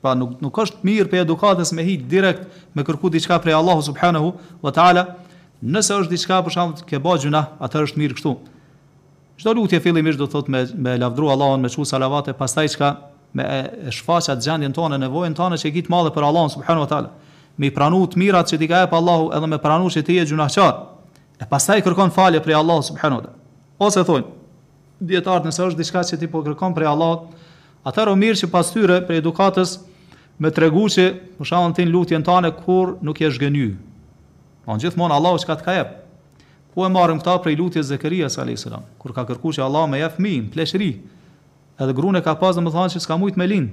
Pra nuk nuk është mirë prej edukatës me hi direkt me kërku diçka prej Allahut subhanehu ve teala, nëse është diçka për shembull ke ba gjynah, atëherë është mirë kështu. Çdo lutje fillimisht do të thotë me me lavdru Allahun, me çu salavate, pastaj çka me e shfaq atë gjendjen tande, nevojën tande që e ki të madhe për Allahun subhanehu ve teala. Me i pranu të mirat që ti ka jep Allahu edhe me pranu që ti je gjynahçar. E pastaj kërkon falje prej Allahut subhanehu ve teala. Ose thonë, Dijetarët nëse është diçka që ti po kërkon prej Allahut, atëherë o mirë që pas tyre prej edukatës me tregu që për shembull ti n'lutjen tande kurrë nuk je zhgënjy. Po gjithmonë Allahu çka të ka jep. Ku e marrim këta prej lutjes Zekerias alayhis salam, kur ka kërku që Allahu me i jep fëmijë n'pleqëri. Edhe gruan e ka pas domethënë se s'ka mujt me lind.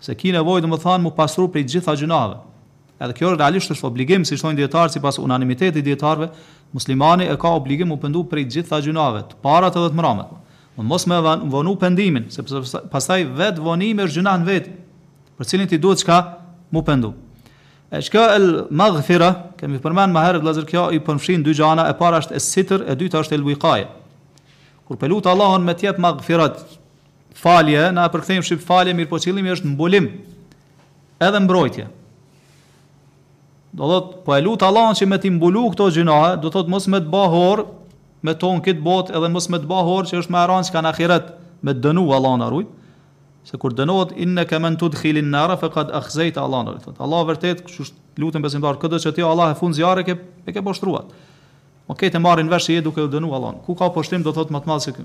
Se ki nevojë domethënë mu pastru prej të gjitha gjynaheve. Edhe kjo realisht është obligim, siç thonë dijetarët sipas unanimitetit të dijetarëve, muslimani e ka obligim mu pendu prej të gjitha gjynaheve, të parat edhe të mramët. Dhe mos me vonu pendimin, sepse pastaj vetë vonimi është gjynah në veti, për të cilin ti duhet çka? Mu pendu. E çka el maghfira, e kemi përmend më herët vëllazër kjo i përfshin dy gjana, e para është es-sitr, e dyta është el-wiqaje. Kur po e lut Allahun me të jep maghfirat, Falje, na e përkthejmë shqip falje, mirëpo qëllimi është mbulim. Edhe mbrojtje. Do thot, po e lut Allahun që me ti mbulu këto gjynahe, do thot mos me të ba hor me to n'kët botë edhe mos me të ba hor që është më rëndë çka n'ahiret me të dënu Allahu na rujt. Se kur dënohet innaka man tudkhilin nar faqad akhzayta Allahu na thot. Allah vërtet, kështu luten besimtarët, këdo që ti Allah e fut n'zjarr e ke e ke poshtru atë. Okej, të marrin vesh se je duke u dënu Allahun. Ku ka poshtrim do thot më të madh se ky.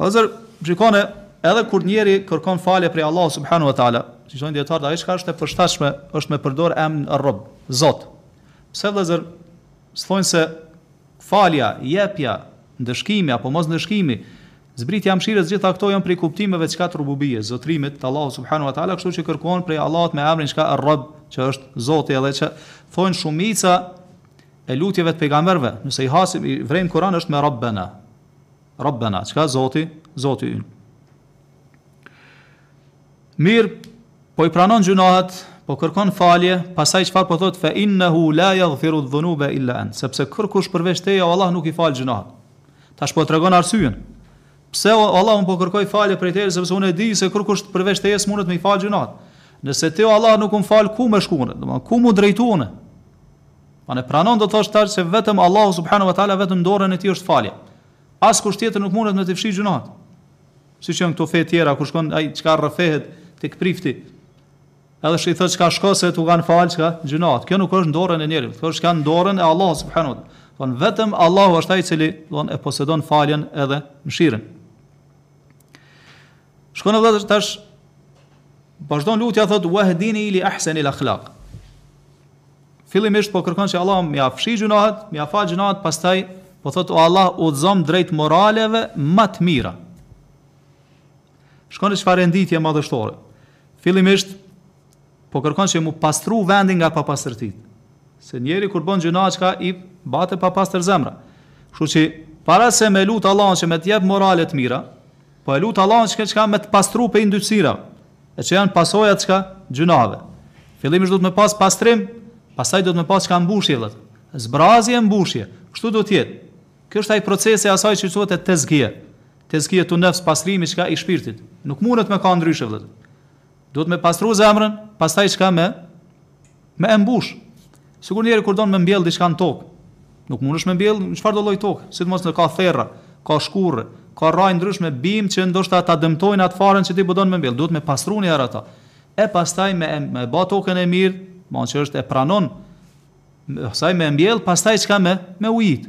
Vëllezër, shikoni, edhe kur njeri kërkon falje prej Allahut subhanahu wa taala, siç thonë dietarët, ajo çka është e përshtatshme është me përdor emrin Ar-Rabb, Zot. Pse vëllezër, thonë se falja, jepja, ndëshkimi apo mos ndëshkimi, zbritja e mëshirës, gjitha këto janë prej kuptimeve çka të rububije, zotërimit të Allahut subhanahu wa taala, kështu që kërkohen prej Allahut me emrin çka Ar-Rabb, që është Zoti edhe që thonë shumica e lutjeve të pejgamberëve, nëse i hasim i vërejmë në Kur'an është me Rabbena. Rabbena, çka Zoti, Zoti ynë. Mirë, po i pranon gjynahet, po kërkon falje, pastaj çfarë po thot, fe innehu la jagfiru dhunube illa ent, sepse kërkush përveç teje, Allah nuk i fal gjynahet. Tash po tregon arsyen, pse o Allah unë po kërkoj falje prej teje, sepse unë e di se kërkush përveç teje s'mundet me i fal gjynahet. Nëse ti o Allah nuk më fal, ku me shku unë, ku m'u drejtu unë, Pra e pranon do të thotë tash se vetëm Allahu subhanahu wa taala vetëm në dorën e tij është falja. Askush tjetër nuk mundet me të fshi gjynahet. Siç janë këto fe tjera kur shkon ai çka rrëfehet tek prifti. Edhe i thotë çka shko se t'u kanë fal çka gjynahet. Kjo nuk është në dorën e njerit, kjo është çka në dorën e Allahu subhanahu wa taala. Domethënë vetëm Allahu është ai i cili domethënë e posedon faljen edhe mëshirën. Shikoni vëlla tash vazhdon lutja thotë wahdini li ahsan al akhlaq. Fillimisht po kërkon që Allahu me ia fshi gjynahet, me ia fal gjynahet, pastaj po thot o Allah udhëzomë drejt moraleve më të mira. Shikoni çfarë renditje madhështore. Fillimisht po kërkon që m'u pastru vendi nga papastërtit. Se njeri kur bën gjynah çka i bahet e papastër zemra. Kështu që para se me lut Allahun që me të jap morale të mira, po e lut Allahun që çka me të pastru prej ndyrësirave. E që janë pasoja të çka? Gjynaheve. Fillimisht duhet me pas pastrim, pastaj duhet me pas çka mbushje vëllezër. Zbrazje e mbushje. Kështu duhet të jetë. Ky është ai procesi asaj që quhet e tezkije. Tezkijetu nefs pastrimi çka i shpirtit. Nuk mundet me kanë ndryshe vëllezër. Duhet me pastru zemrën, pastaj çka me Me e mbush. Sikur njeri kur don me mbjell diçka në tokë, nuk mundesh me mbjell në çfarëdo lloj toke, sidomos në ka therra, ka shkurre, ka rrajë të ndryshme bimë që ndoshta ta dëmtojnë atë farën që ti po don me mbjell, duhet me i pastru një herë ato. E pastaj me e me e ba tokën e mirë, domthon që është e pranon, pastaj me e mbjell, pastaj çka me me ujit.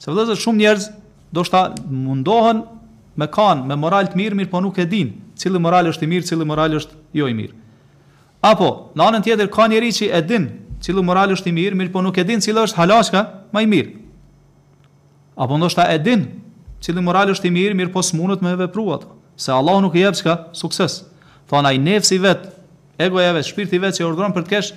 Se vëllezër shumë njerëz ndoshta mundohen me kanë, me moral të mirë, mirëpo nuk e din, cili moral është i mirë, cili moral është jo i mirë. Apo, në anën tjetër, ka njeri që e din, cili moral është i mirë, mirëpo nuk e din, cili është hala çka, ma i mirë. Apo, ndoshta e din, cili moral është i mirë, mirëpo s'mundet me vepru atë, se Allah nuk i jep çka, sukses. Domethanë ai nefsi i vet, egoja e vet, shpirti i vet që e urdhëron për të keqe,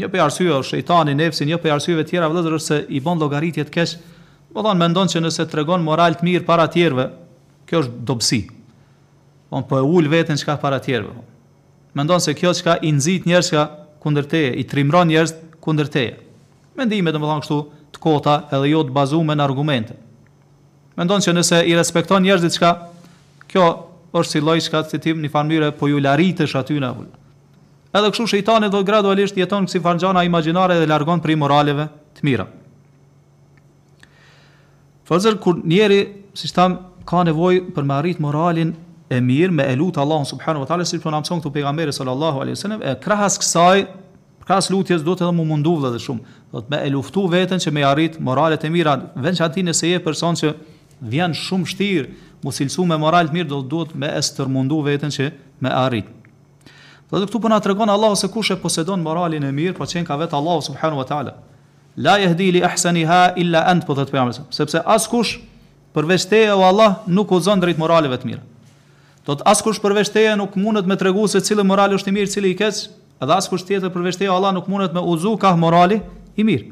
Një prej arsyeve është shejtani, nefsi, një prej arsyeve tjera vëllezër është se i bën llogaritje të keq, do të thotë mendon që nëse tregon moral të mirë para të tjerëve, kjo është dobësi. Von po e ul veten çka para të tjerëve. Mendon se kjo çka i nxit njerëz ka kundër teje, i trimron njerëz kundër teje. Mendime domethënë kështu të kota edhe jo të bazuar në argumente. Mendon se nëse i respekton njerëzit çka kjo është si lloj çka ti në farë mënyre po ju laritesh atyne. Edhe kështu shejtani do gradualisht jeton si farë gjana imagjinare dhe largon prej moraleve të mira. Vllazër kur njeri, siç thamë, ka nevojë për me arrit moralin e mirë, me e lutë Allahun subhanahu wa ta'ala, si po na mëson këtu pejgamberi sallallahu alaihi sallam, e krahas kësaj, krahas lutjes, do të edhe mu mundu vlla edhe shumë, do të me e luftu veten që me arrit moralet e mira, venë që ti nëse je person që t'vjen shumë shtirë, mu cilësu me moral të mirë, do të duhet me e stërmundu veten që me arrit. Do të këtu po na tregon Allahu se kush e posedon moralin e mirë, po qenka vetë Allahu subhanahu wa taala. La yahdi li ahsaniha illa ant, po thotë pejgamberi sa, sepse askush përveç teje o Allah nuk udhëzon drejt moraleve të mira. Do të askush përveç teje nuk mundet me tregu se cili moral është i mirë, cili i keq, edhe askush tjetër përveç teje o Allah nuk mundet me udhëzu kah morali i mirë.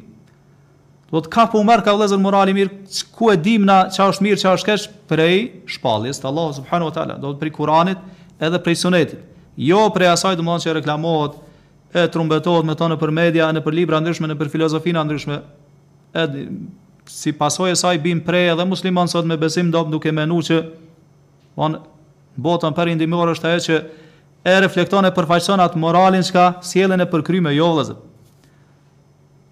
Do të kah po u merrka vëllezër morali i mirë ku e dimë na ça është mirë ça është keq prej shpalljes të Allahut subhanahu wa taala do të prej Kuranit edhe prej Sunetit jo prej asaj domethënë që reklamohet e trumbetohet me to nëpër media nëpër libra t'ndryshme nëpër filozofina t'ndryshme e si pasojë e saj bien pre edhe muslimanët sot me besim t'dobët duke menu që von bota perëndimore është ajo që e reflekton e përfaqëson atë moralin çka sjelljen e përkryme jo vëllezër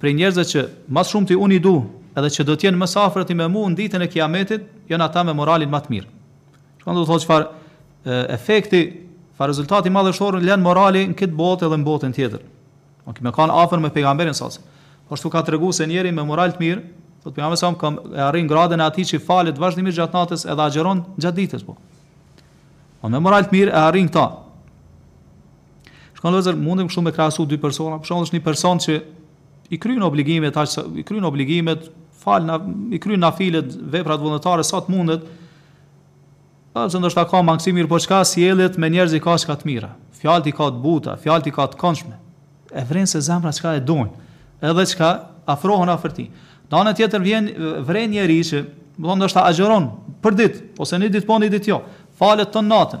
Prej njerëzve që ma s'shumti unë i du edhe që do të jenë më së afërti me mu në ditën e Kijametit janë ata me moralin ma të mirë. Shikoni do të thotë çfarë efekti, çfarë rezultati madhështor lën morali në këtë botë edhe në botën tjetër. Unë po, me kanë afër me pejgamberin sa se. Po ashtu ka tregu se njeriu me moral të mirë, thotë pejgamberi sa ka me arrit gradën e atij që falet vazhdimisht gjatë natës edhe agjeron gjatë ditës po. Po me moral të mirë e arrin këta. Shikoni vëllazër, mundim kështu me krahasu dy persona, për shembull është një person që i kryen obligimet aq sa i kryen obligimet, fal na i kryen nafilet, veprat vullnetare sa të mundet. Edhe pse ndoshta ka mangësi, mirëpo çka sjelljet me njerëz i ka çka të mira. Fjalët i ka të buta, fjalët i ka të këndshme. E vren se zemra çka e don, edhe çka afrohen afër tij. Në anën tjetër vjen vren njeri që, do ndoshta agjëron për ditë, ose një ditë po një ditë jo. Falet ton natën.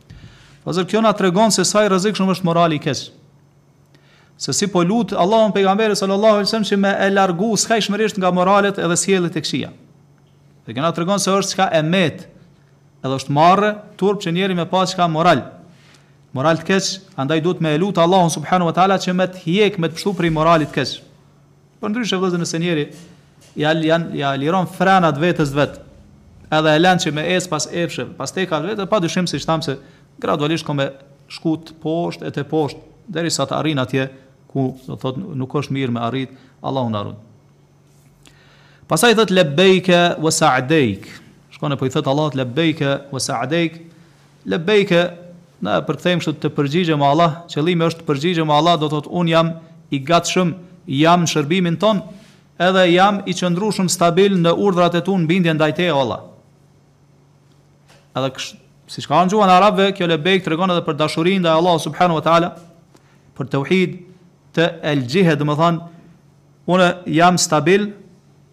Vëzër, kjo na tregon se sa i rrezikshëm është morali i keq. Se si po lut Allahun pejgamberi sallallahu alajhi wasallam që me e largu skajshmërisht nga moralet edhe sjelljet e këqija. Dhe kjo na tregon se është çka e met. Edhe është marre turp që njeri me pas çka moral. Moral të keq, andaj duhet me e lut Allahun subhanahu wa taala që me të hjek me të pështu prej moralit të keq. Përndryshe vëllezër nëse njeri ja ljan ja liron frenat vetes vet edhe e lën që me ecë pas epsheve, pas tekave t'veta, padyshim siç thamë se gradualisht ka me shku te poshtë e te poshtë derisa të arrijë atje ku do thotë nuk është mirë me arrit, Allahu na ruaj. Pastaj thot lebejke wa sa'dejk. Shikone po i thot Allahut lebejke wa sa'dejk. Lebejke, na e përkthejmë kështu të përgjigjem Allah, qëllimi është të përgjigjem Allah do të thotë unë jam i gatshëm, jam në shërbimin tond, edhe jam i qëndrueshëm stabil në urdhrat e tu në bindje ndaj teje o Allah. Edhe kështu, siç ka në gjuhën arabe, kjo lebejk tregon edhe për dashurinë ndaj Allahut subhanahu wa taala, për tauhid el uluhije, do të thotë unë jam stabil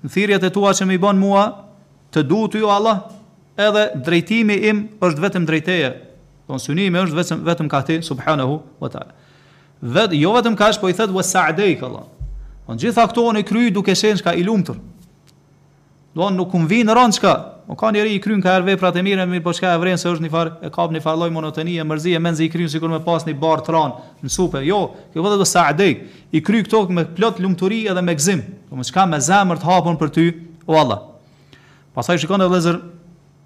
në thirrjet e tua që m'i bën mua Të du Ty o Allah, edhe drejtimi im është vetëm drejt Teje, do synimi është vetëm vetëm ka Ti, subhanehu wa ta'ala. Dhe jo vetëm kaq, po i thot wa sa'dejk Allah. Të gjitha këto unë i kry duke qenë çka i lumtur. Do nuk um vin rond çka, po ka njeri i kryen kaherë veprat e mira, mirë po çka e vren se është një far e kap një far lloj monotonie, mërzi e menzi i kryen sikur më pas një barrë t'rond në supe. Jo, kjo vetë do sa'dejk. I kry këto me plot lumturi edhe me gëzim, domethënë çka me zemër të hapun për ty, o Allah. Pastaj shikone vëllezër,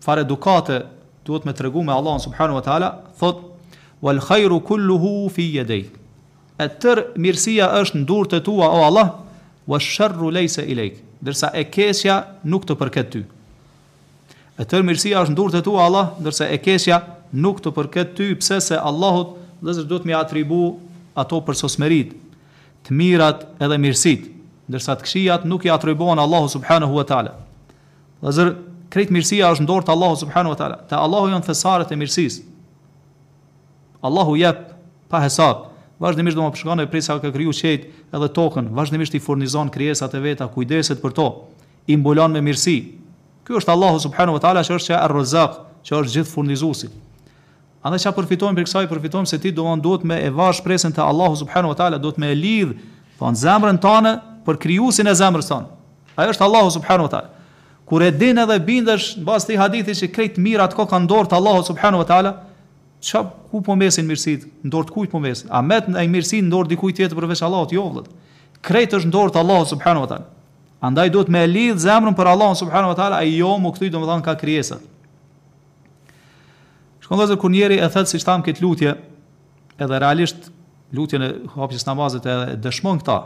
far edukate, duhet me tregu me Allahun subhanu wa ta'ala, thot, wal khajru kullu hu fi jedej, e tërë mirësia është në durt e tua, o Allah, wa shërru lejse ilejk, ndërsa e keqja nuk të përket ty. E tërë mirësia është në durët e tua Allah, ndërsa e keqja nuk të përket ty, pse, se Allahut vëllezër duhet me i atribu ato përsosmëritë, të mirat edhe mirësitë, ndërsa të këqijat nuk i atribuohen Allahut subhanehu ve teala. Vëllezër, krejt mirësia është në dorë të Allahut subhanehu ve teala. Te Allahu janë thesaret e mirësisë. Allahu jep pa hesab, vazhdimisht domethënë shikone prej sa ka kriju qejt edhe tokën, vazhdimisht i furnizon krijesat e veta, kujdeset për to. i mbulon me mirësi. Ky është Allahu subhanahu wa taala që është që Ar-Razzaq, që është gjithë furnizuesi. Andaj çfarë përfitojmë prej kësaj? Përfitojmë se ti duhet me e varë shpresën te Allahu subhanahu wa taala, duhet me e lidh thon zemrën tonde për krijuesin e zemrës tone. Ai është Allahu subhanahu wa taala. Kur e din edhe bindesh n'bazë të hadithit që krejt të mirat kokan n'dorë të Allahu subhanahu wa taala, ça ku po mesin mirësit? Në dorë të kujt po mesin? A met naj mirësi në dorë dikujt tjetër përveç Allahut? Jo vëllai. Krejt është në dorë të Allahu subhanahu wa taala. Andaj duhet me e lidh zemrën për Allahun subhanahu wa taala e jo mu kthy domethënë kah krijesat. Shikoni vllezër kur njeri e thotë siç thamë këtë lutje, edhe realisht lutjen e hapjes namazit e dëshmon këta,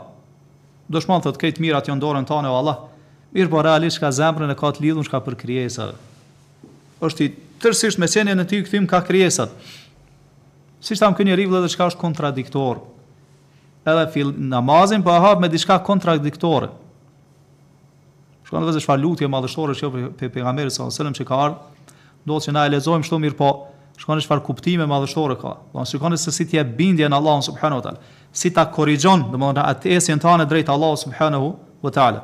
dëshmon thotë krejt të mirat janë n'dorën tane o Allah, mirëpo realisht zemrën e ka të lidhun çka për krijesat. është tërsisht me qenjen e tij i kthym kah krijesat. Siç thamë ky njeri vllezër çka është kontradiktor, Edhe fill namazin po e hap me diçka kontradiktore. Shikoni vllezër çfarë lutje madhështore prej pejgamberit sallallahu alajhi wasallam që ka ardh, ndodh që na e lexojmë kështu mirëpo shikoni çfarë kuptime madhështore ka. Do të shikoni se si ti jep bindjen në Allahun subhanahu wa taala, si ta korrigjon, domethënë atë ecjen tane drejt Allahut subhanahu wa taala.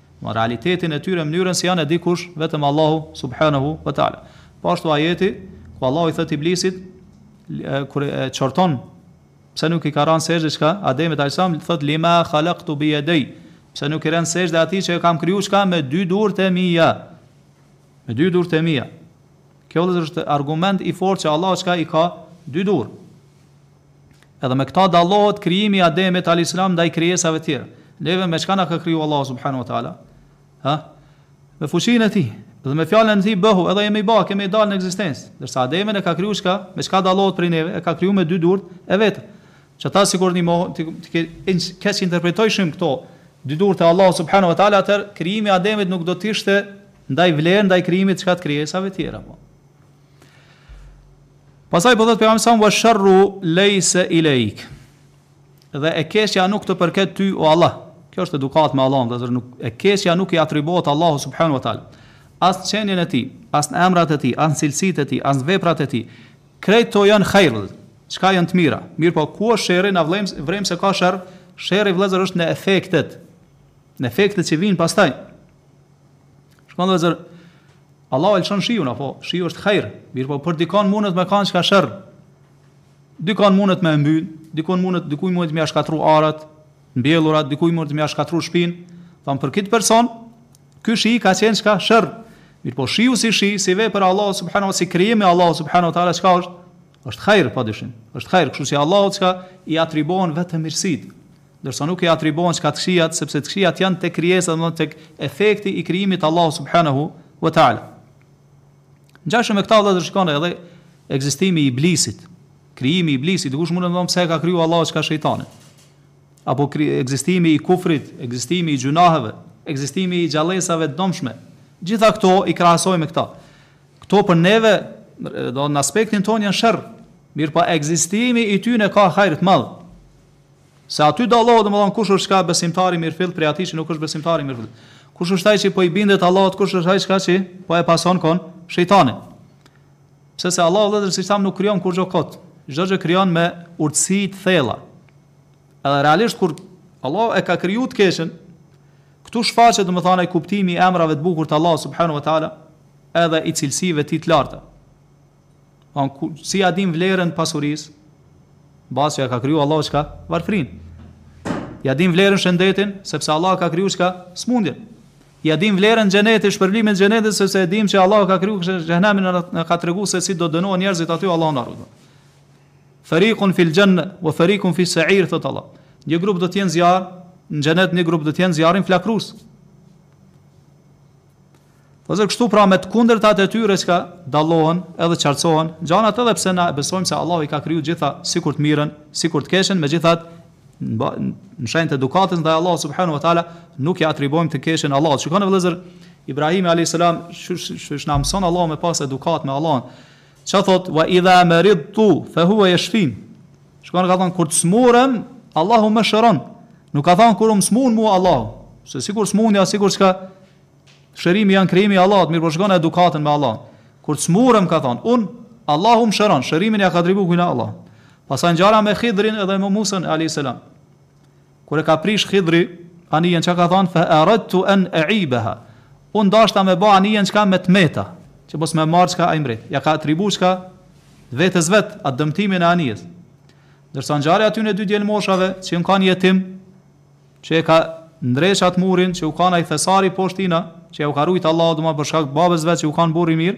realitetin e tyre mënyrën se si janë e di kush vetëm Allahu subhanehu ve teala po ashtu ajeti ku Allahu i thotë iblisit kur e qorton pse nuk i ka ra në sexhde çka Ademit alayhis salam thotë lima khalaqtu bi yadai pse nuk i re në sexhde atij që e kam kriju çka me dy durët e mia me dy durët e mia kjo është argument i fortë që Allahu çka i ka dy durë Edhe me këta dallohet krijimi i Ademit alejselam ndaj krijesave të tjera. Neve me çka na ka kriju Allahu subhanahu wa taala? Ha? Me fuqinë e tij dhe me fjalën e tij bëhu, edhe jemi ba, kemi dalë në ekzistencë. Ndërsa Ademin e ka kriju çka? Me çka dallohet prej neve? E ka kriju me dy durt e veta. Tash sikur t'i mohojmë, të, të, të, të, të, të interpretojshim këto dy dur të Allahu subhanahu wa taala atëherë krijimi i Ademit nuk do të ishte naj vlerë ndaj krijimit çka të krijesave të tjera po Pasaj po thot pejgamberi sa wa sharru laysa ilaik. Dhe e keqja nuk të përket ty o Allah. Kjo është edukat me Allahun, vllezër e keqja nuk i atribuohet Allahut subhanahu wa taala. As në qenien e tij, as në emrat e tij, as në cilësitë e tij, as në veprat e tij. Krejt to janë hajr, vllezër çka janë të mira. Mirëpo ku është sherri na vrejm, vrejm se ka sherr. Sherri vëllazër është në efektet. Në efektet që i vijnë pastaj. Shikoni vllezër, Allahu e lëshon shiun, apo shiu është hajr, mirëpo për dikon mundet me kanë çka sherr, dikon mundet me mbyt, dikon mundet, dikuj mundet me ia shkatërru arat, mbjellurat, dikuj mundet me ia shkatërru shpinë, themi për këtë person, ky shi ka qenë çka sherr, mirëpo shiu si shi, si vepër e Allahut subhanu, si krijim i Allahut subhanu ta ala çka është, Është hajr padyshim, është hajr, kështu që Allahut çka i atribohen vetëm mirësitë, ndërsa nuk i atribohen çka të këqijat, sepse të këqijat janë tek krijesa, domethënë tek efekti i krijimit të Allahut subhanahu wa taala. Ngjashëm me këta vëllezër shikoni edhe ekzistimi i iblisit, krijimi i iblisit, dikush mund të thotë pse e ka kriju Allahu çka shejtanin. Apo ekzistimi i kufrit, ekzistimi i gjunaheve, ekzistimi i gjallesave të dëmshme. Gjitha këto i krahasojmë me këta. Këto për neve, do në aspektin tonë janë sherr, mirëpo ekzistimi i tyre ka hajr të madh. Se aty dallohet domethënë kush është çka besimtar i mirëfillt prej atij që nuk është besimtar i mirëfillt. Kush është ai që po i bindet Allahut, kush është ai çka që po e pason kon shejtanin. Pse se Allahu pra si thamë nuk krijon kurrë kot. Çdo gjë krijon me urtësi të thella. Edhe realisht kur Allahu e ka kriju të keqen, Këtu shfaqet domethënë ai kuptimi i emrave të bukur të Allahut subhanahu wa ta'ala edhe i cilësive të tij të larta. A po ku si ja dim vlerën e pasurisë? Mbas që ja ka kriju Allahu çka? Varfrin. Ja dim vlerën shëndetin, sepse Allah ka kriju çka? Smundjen. Ja dim vlerën xhenetit, shpërblimin e xhenetit sepse e dim që Allah ka kriju xhenemin na ka tregu se si do dënohen njerëzit aty Allahu na ruajt. Fariqun fil janna wa fariqun fis sa'ir thot Allah. Një grup do të jenë zjarr, në xhenet, një grup do të jenë n'zjarrin flakrus. Po zë kështu pra me të kundërtat e tyre që dallohen edhe qartësohen, gjanat edhe pse na besojmë se Allahu i ka kriju gjitha sikur të mirën, sikur të keqen, megjithatë në shenjë të edukatës ndaj Allahu subhanahu wa taala nuk i atribuojmë të keqen Allahut. Shikoni vëllezër Ibrahim alayhis salam, qysh na mëson Allahu me pas edukat me Allahun. Çka thotë, wa idha maridtu fa huwa yashfin. Shikoni ka thënë kur të smurem, Allahu më shëron. Nuk ka thënë kur um smun mua Allahu. Se sikur smundja, sikur çka shërimi janë krijimi i Allahut, mirëpo shikoni edukatën me Allah. Kur të smurem ka thënë, un Allahu më shëron, shërimin ja ka atribu kujna Allahut. Pastaj ngjarja me Khidrin edhe me Musën, a.s. Kur e ka prish Hidhri anijen çka ka thënë fa aradtu an aibaha. Unë dashta me bë anijen çka me tmeta, që mos me marr çka ai mbret. Ja ka atribu çka vetes vet atë dëmtimin e anijes. Ndërsa ngjarja e atyne dy djelmoshave që janë kanë jetim, që e ka ndreq atë murin që u kanë ai thesari poshtë tina, që ja u ka rujt Allahu domethënë për shkak babes vet që u kanë burrë i mirë,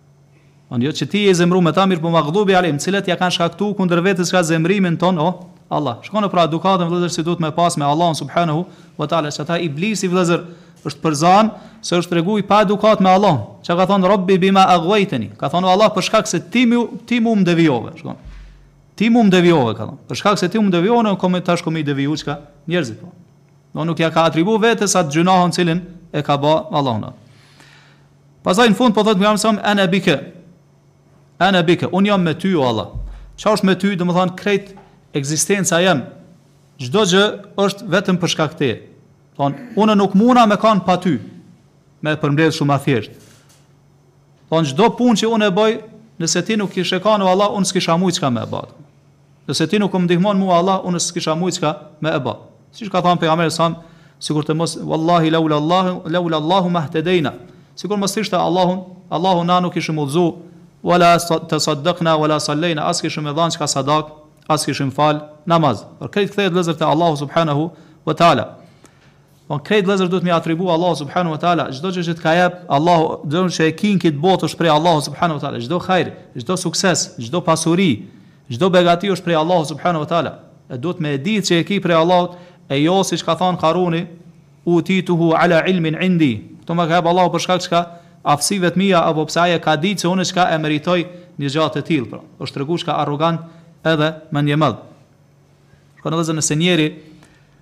Unë jo që ti je i zemëruar me ta, mirë po maghdubi alejhim, të cilët ja kanë shkaktuar kundër vetes çka zemërimin tond o Allah. Shikoni pra edukatën vëllezër si duhet me pas me Allahun subhanehu ve teala, se pra iblisi vëllezër është përzanë se është treguar i pa edukat me Allahun. Çka ka thonë Rabbi bima aghwaytani? Ka thonë Allah për shkak se ti mu ti mu um devijove, shikoni. Ti më um devijove ka thonë. Për shkak se ti um devijove, unë kam tash kam me i deviju çka njerëzit po. Do nuk ja ka atribu vetes atë gjynahun cilin e ka bë Allahun. Pastaj në fund po thotë pejgamberi sa ana bike. Ana bike, un jam me ty o Allah. Çka është me ty, domethonë krejt ekzistenca jem. Çdo gjë është vetëm për shkak teje. Thon, unë nuk muna me kanë pa ty. Me përmbledh shumë a thjesht. Thon çdo punë që unë e bëj, nëse ti nuk kishe kanë o Allah, unë s'kisha mujt çka me e bë. Nëse ti nuk më ndihmon mua Allah, unë s'kisha mujt çka me bë. Siç ka thënë pejgamberi sa sikur të mos wallahi laula Allah laula Allahu mahtedejna. Sikur mos ishte Allahu, wallahi na nuk ishim udhzu, wala tasaddaqna wala sallayna, as kishim dhënë çka sadaka, as kishim fal namaz. Pra krejt kthehet vëllezër te Allahu subhanahu wa taala. Pra krejt vëllezër duhet me atribu Allahut subhanahu wa taala çdo gjë që të ka jep Allahu, çdo gjë që e ki n'kit botë është prej Allahu subhanahu wa taala, çdo hajr, çdo sukses, çdo pasuri, çdo begati është prej Allahu subhanahu wa taala. E duhet me e ditë që e ki prej Allahut, e jo siç ka thënë Karuni, utituhu ala ilmin indi. Kto m'i ka jep Allahu për shkak çka aftësive të mia apo pse ai e ka ditë se unë çka e meritoj një gjë të tillë, pra. Është treguar çka arrogant edhe mendjemadh. Ka mendu se njeri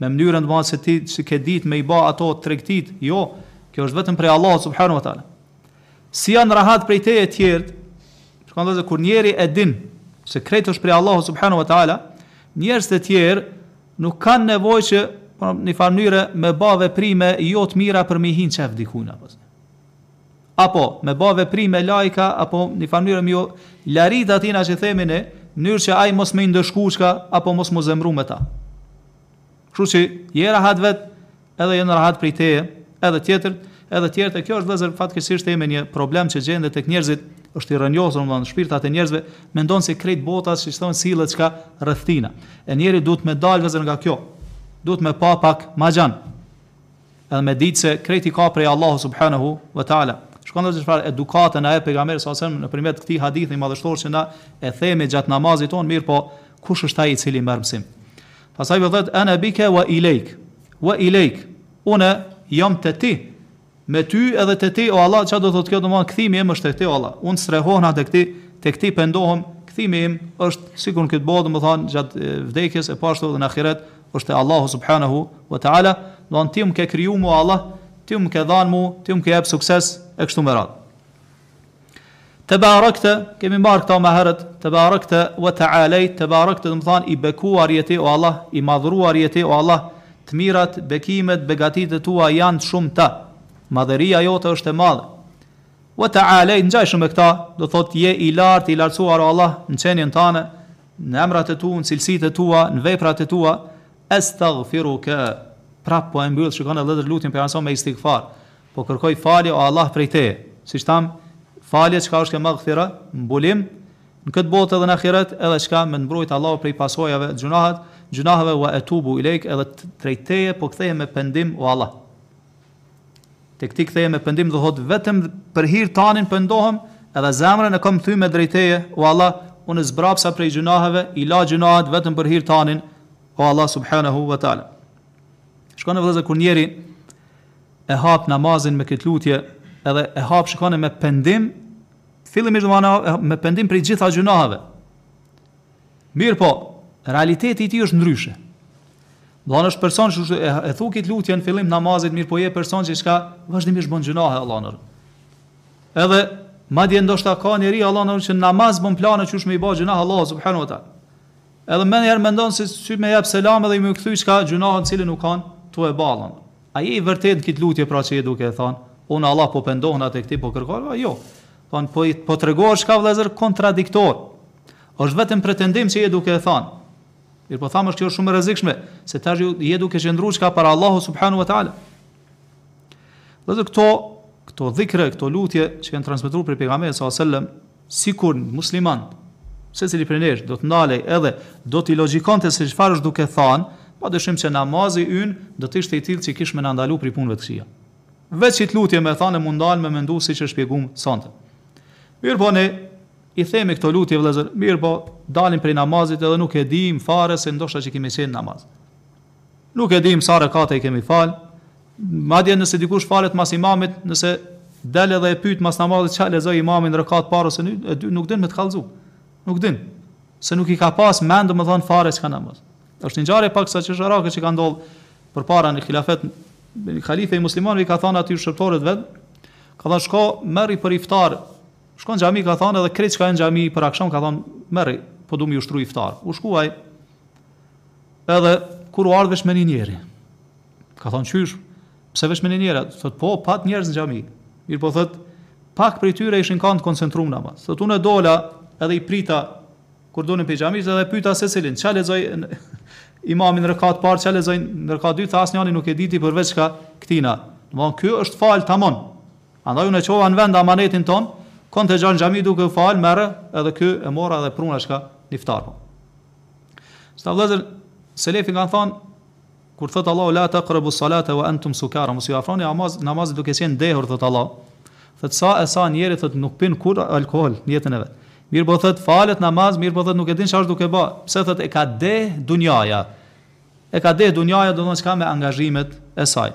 me mënyrën domethënë se ti s'ke ditë me i bë ato tregti, jo, kjo është vetëm prej Allahut subhanahu wa taala. Si janë rahat prej teje të tjerët? Shikoni se kur njeri e din se krejt është prej Allahut subhanahu wa taala, njerëz të tjerë nuk kanë nevojë që po në një farë mënyre me bë veprime jo të mira për me i hi n'qef dikujt apo. apo me ba veprime lajka apo në një farë mënyre me ju lajkatu atina që themi ne në mënyrë që ai mos me i ndëshku çka apo mos mu zemru me ta kështu që je rahat vet edhe janë rahat prej teje edhe tjetër edhe tjerët e kjo është vëllezër fatkeqësisht themi një problem që gjendet tek njerëzit është i rrënjosur domthonë n'shpirtat e njerëzve mendon se krejt bota siç thon sillet çka rreth tina e njeriu duhet me dalë vëllezër nga kjo duhet me pa pak ma gjan Edhe me ditë se krejt i ka prej Allahut subhanehu ve teala. Shikoni edhe çfarë edukate na jep pejgamberi sallallahu alajhi wasallam nëpërmjet këtij hadithi madhështor që na e themi gjatë namazit tonë, mirëpo kush është ai i cili merr mësim? Pastaj vëllezër thotë ana bika wa ilaik. Wa ilaik. Unë jam me ty. Me ty edhe te ti o Allah, çfarë do thotë kjo? Domthon kthimi im është te ti o Allah. Unë strehohna te ti, te ti pendohem. Kthimi im është sikur në këtë botë, domthon gjatë vdekjes e po ashtu edhe në ahiret, është te Allahu subhanehu wa ta'ala, domethënë ti më ke kriju mu Allah, ti më ke dhanë mu, ti më ke jep sukses, e kështu me radhë. Tebarekte, e kemi marrë këta ma herët, tebarekte wa ta'alejt, tebarekte domethanë i bekuar je ti o Allah, i madhëruar je ti o Allah, të mirat, bekimet, begatitë tua janë të shumta, madhëria jote është e madhe. Wa ta'alejt, ngjashëm me këta, do thot je i lartë, i lartësuar o Allah, në qenien tane, Në emrat e tu, në cilësitë e tua, në veprat e tua, Estagfiruke, prap po e mbyll, shikoni vëllezër lutjen pejgamberi s.a.s. me istigfar, po kërkoj falje o Allah prej teje, siç thamë falje çka është kjo magfira, mbulim, në këtë botë edhe në ahiret, edhe çka me të mbrojtë Allahu prej pasojave të gjunahet, gjunaheve wa etubu ilejk edhe prej teje po kthehem me pendim o Allah. Tek ti kthehem me pendim dhe thotë vetëm për hir tandin pendohem edhe zemrën e kom kthyme drejt teje o Allah unë u zmbrapsa prej gjynaheve i la gjynahet vetëm për hir tandin o Allah subhanahu wa taala shikoni vëllezër kur njeri e hap namazin me këtë lutje edhe e hap shikoni me pendim fillimisht domana me pendim prej gjitha gjynaheve Mirëpo, realiteti i tij është ndryshe. Domthonë është person që kështu e, e thu kit lutje në fillim të namazit, mirëpo je person që çka vazhdimisht bën gjynahe Allahu na rujt Edhe madje ndoshta ka njeri Allahu na rujt që n'namaz bën plane qysh me i ba gjynah Allahu subhanahu wa taala. Edhe menjëherë mendon se si me jap selam dhe me u kthy çka gjynahin cilin u kanë tu e ba. A je i vërtet në këtë lutje pra që je duke e thënë, o Allah po pendohem te ti po kërkoj, jo. Po po tregohesh çka vëllezër kontradiktor. Është vetëm pretendim që je duke e thënë. Mirëpo thamë është kjo shumë e rrezikshme, se tash je duke qëndruar çka para Allahu subhanahu wa taala. Dhe këto, këto dhikre, këto lutje që janë transmetuar prej pejgamberit sallallahu alajhi wasallam, sikur musliman, secili prej nesh do të ndalej edhe do të logjikonte se çfarë është duke thënë, pa dyshim se namazi ynë do të ishte i tillë që kish me na ndalu prej punëve të këqija. Veç qit lutje me thanë me u ndal me mendu siç e shpjegum sonte. Mirëpo ne I themi këto lutje vëllezër, mirëpo dalim prej namazit edhe nuk e dimë fare se ndoshta që kemi qenë në namaz. Nuk e dimë sa rekate i kemi fal. Madje nëse dikush falet mas imamit, nëse del edhe e pyet mas namazit çka lexoi imami në rekatin parë ose të dytë, nuk din me të kallzu. Nuk din. Se nuk i ka pas mend domethën fare çka namaz. Është një ngjarje pak sa qesharake që ka ndodhur përpara në hilafet një halife i muslimanëve i ka thënë aty shërbtorit vet, ka thënë shko merri për iftar Shko në xhami ka thanë edhe krejt çka janë në xhami për aksham ka thanë merri po du me u shtru iftar. U shku ai. Edhe kur u ardh veç me një njeri. Ka thanë qysh? Pse veç me një njeri? Thot po pat njerëz në xhami. Mirëpo thot pak prej tyre ishin kanë të koncentruar n'namaz. Thot unë dola edhe i prita kur dolnin prej xhamisë edhe pyeta secilin ça lexoi imami në rekat parë ça lexoi në rekat dytë asnjëri nuk e diti përveç ka këtina. Domethonë ky u fal tamam. Andaj unë e çova në vend amanetin tond, kon ta gjen n'xhami duke u falë, merre edhe qe e mora edhe pruna çka n'iftar. Tash vëllezër, selefi kanë thënë kur thot Allahu la taqrabu salata wa entum sukara, mos ju afroni namaz, namazit duke qenë t'dehur thot Allah. Thot sa e sa njeri thot nuk pin kurrë alkool në jetën e vet. Mirëpo thot falet namaz, mirëpo thot nuk e din çfarë duke bë. Pse thot e ka deh dunjaja. E ka deh dunjaja domethonë çka me angazhimet e saj.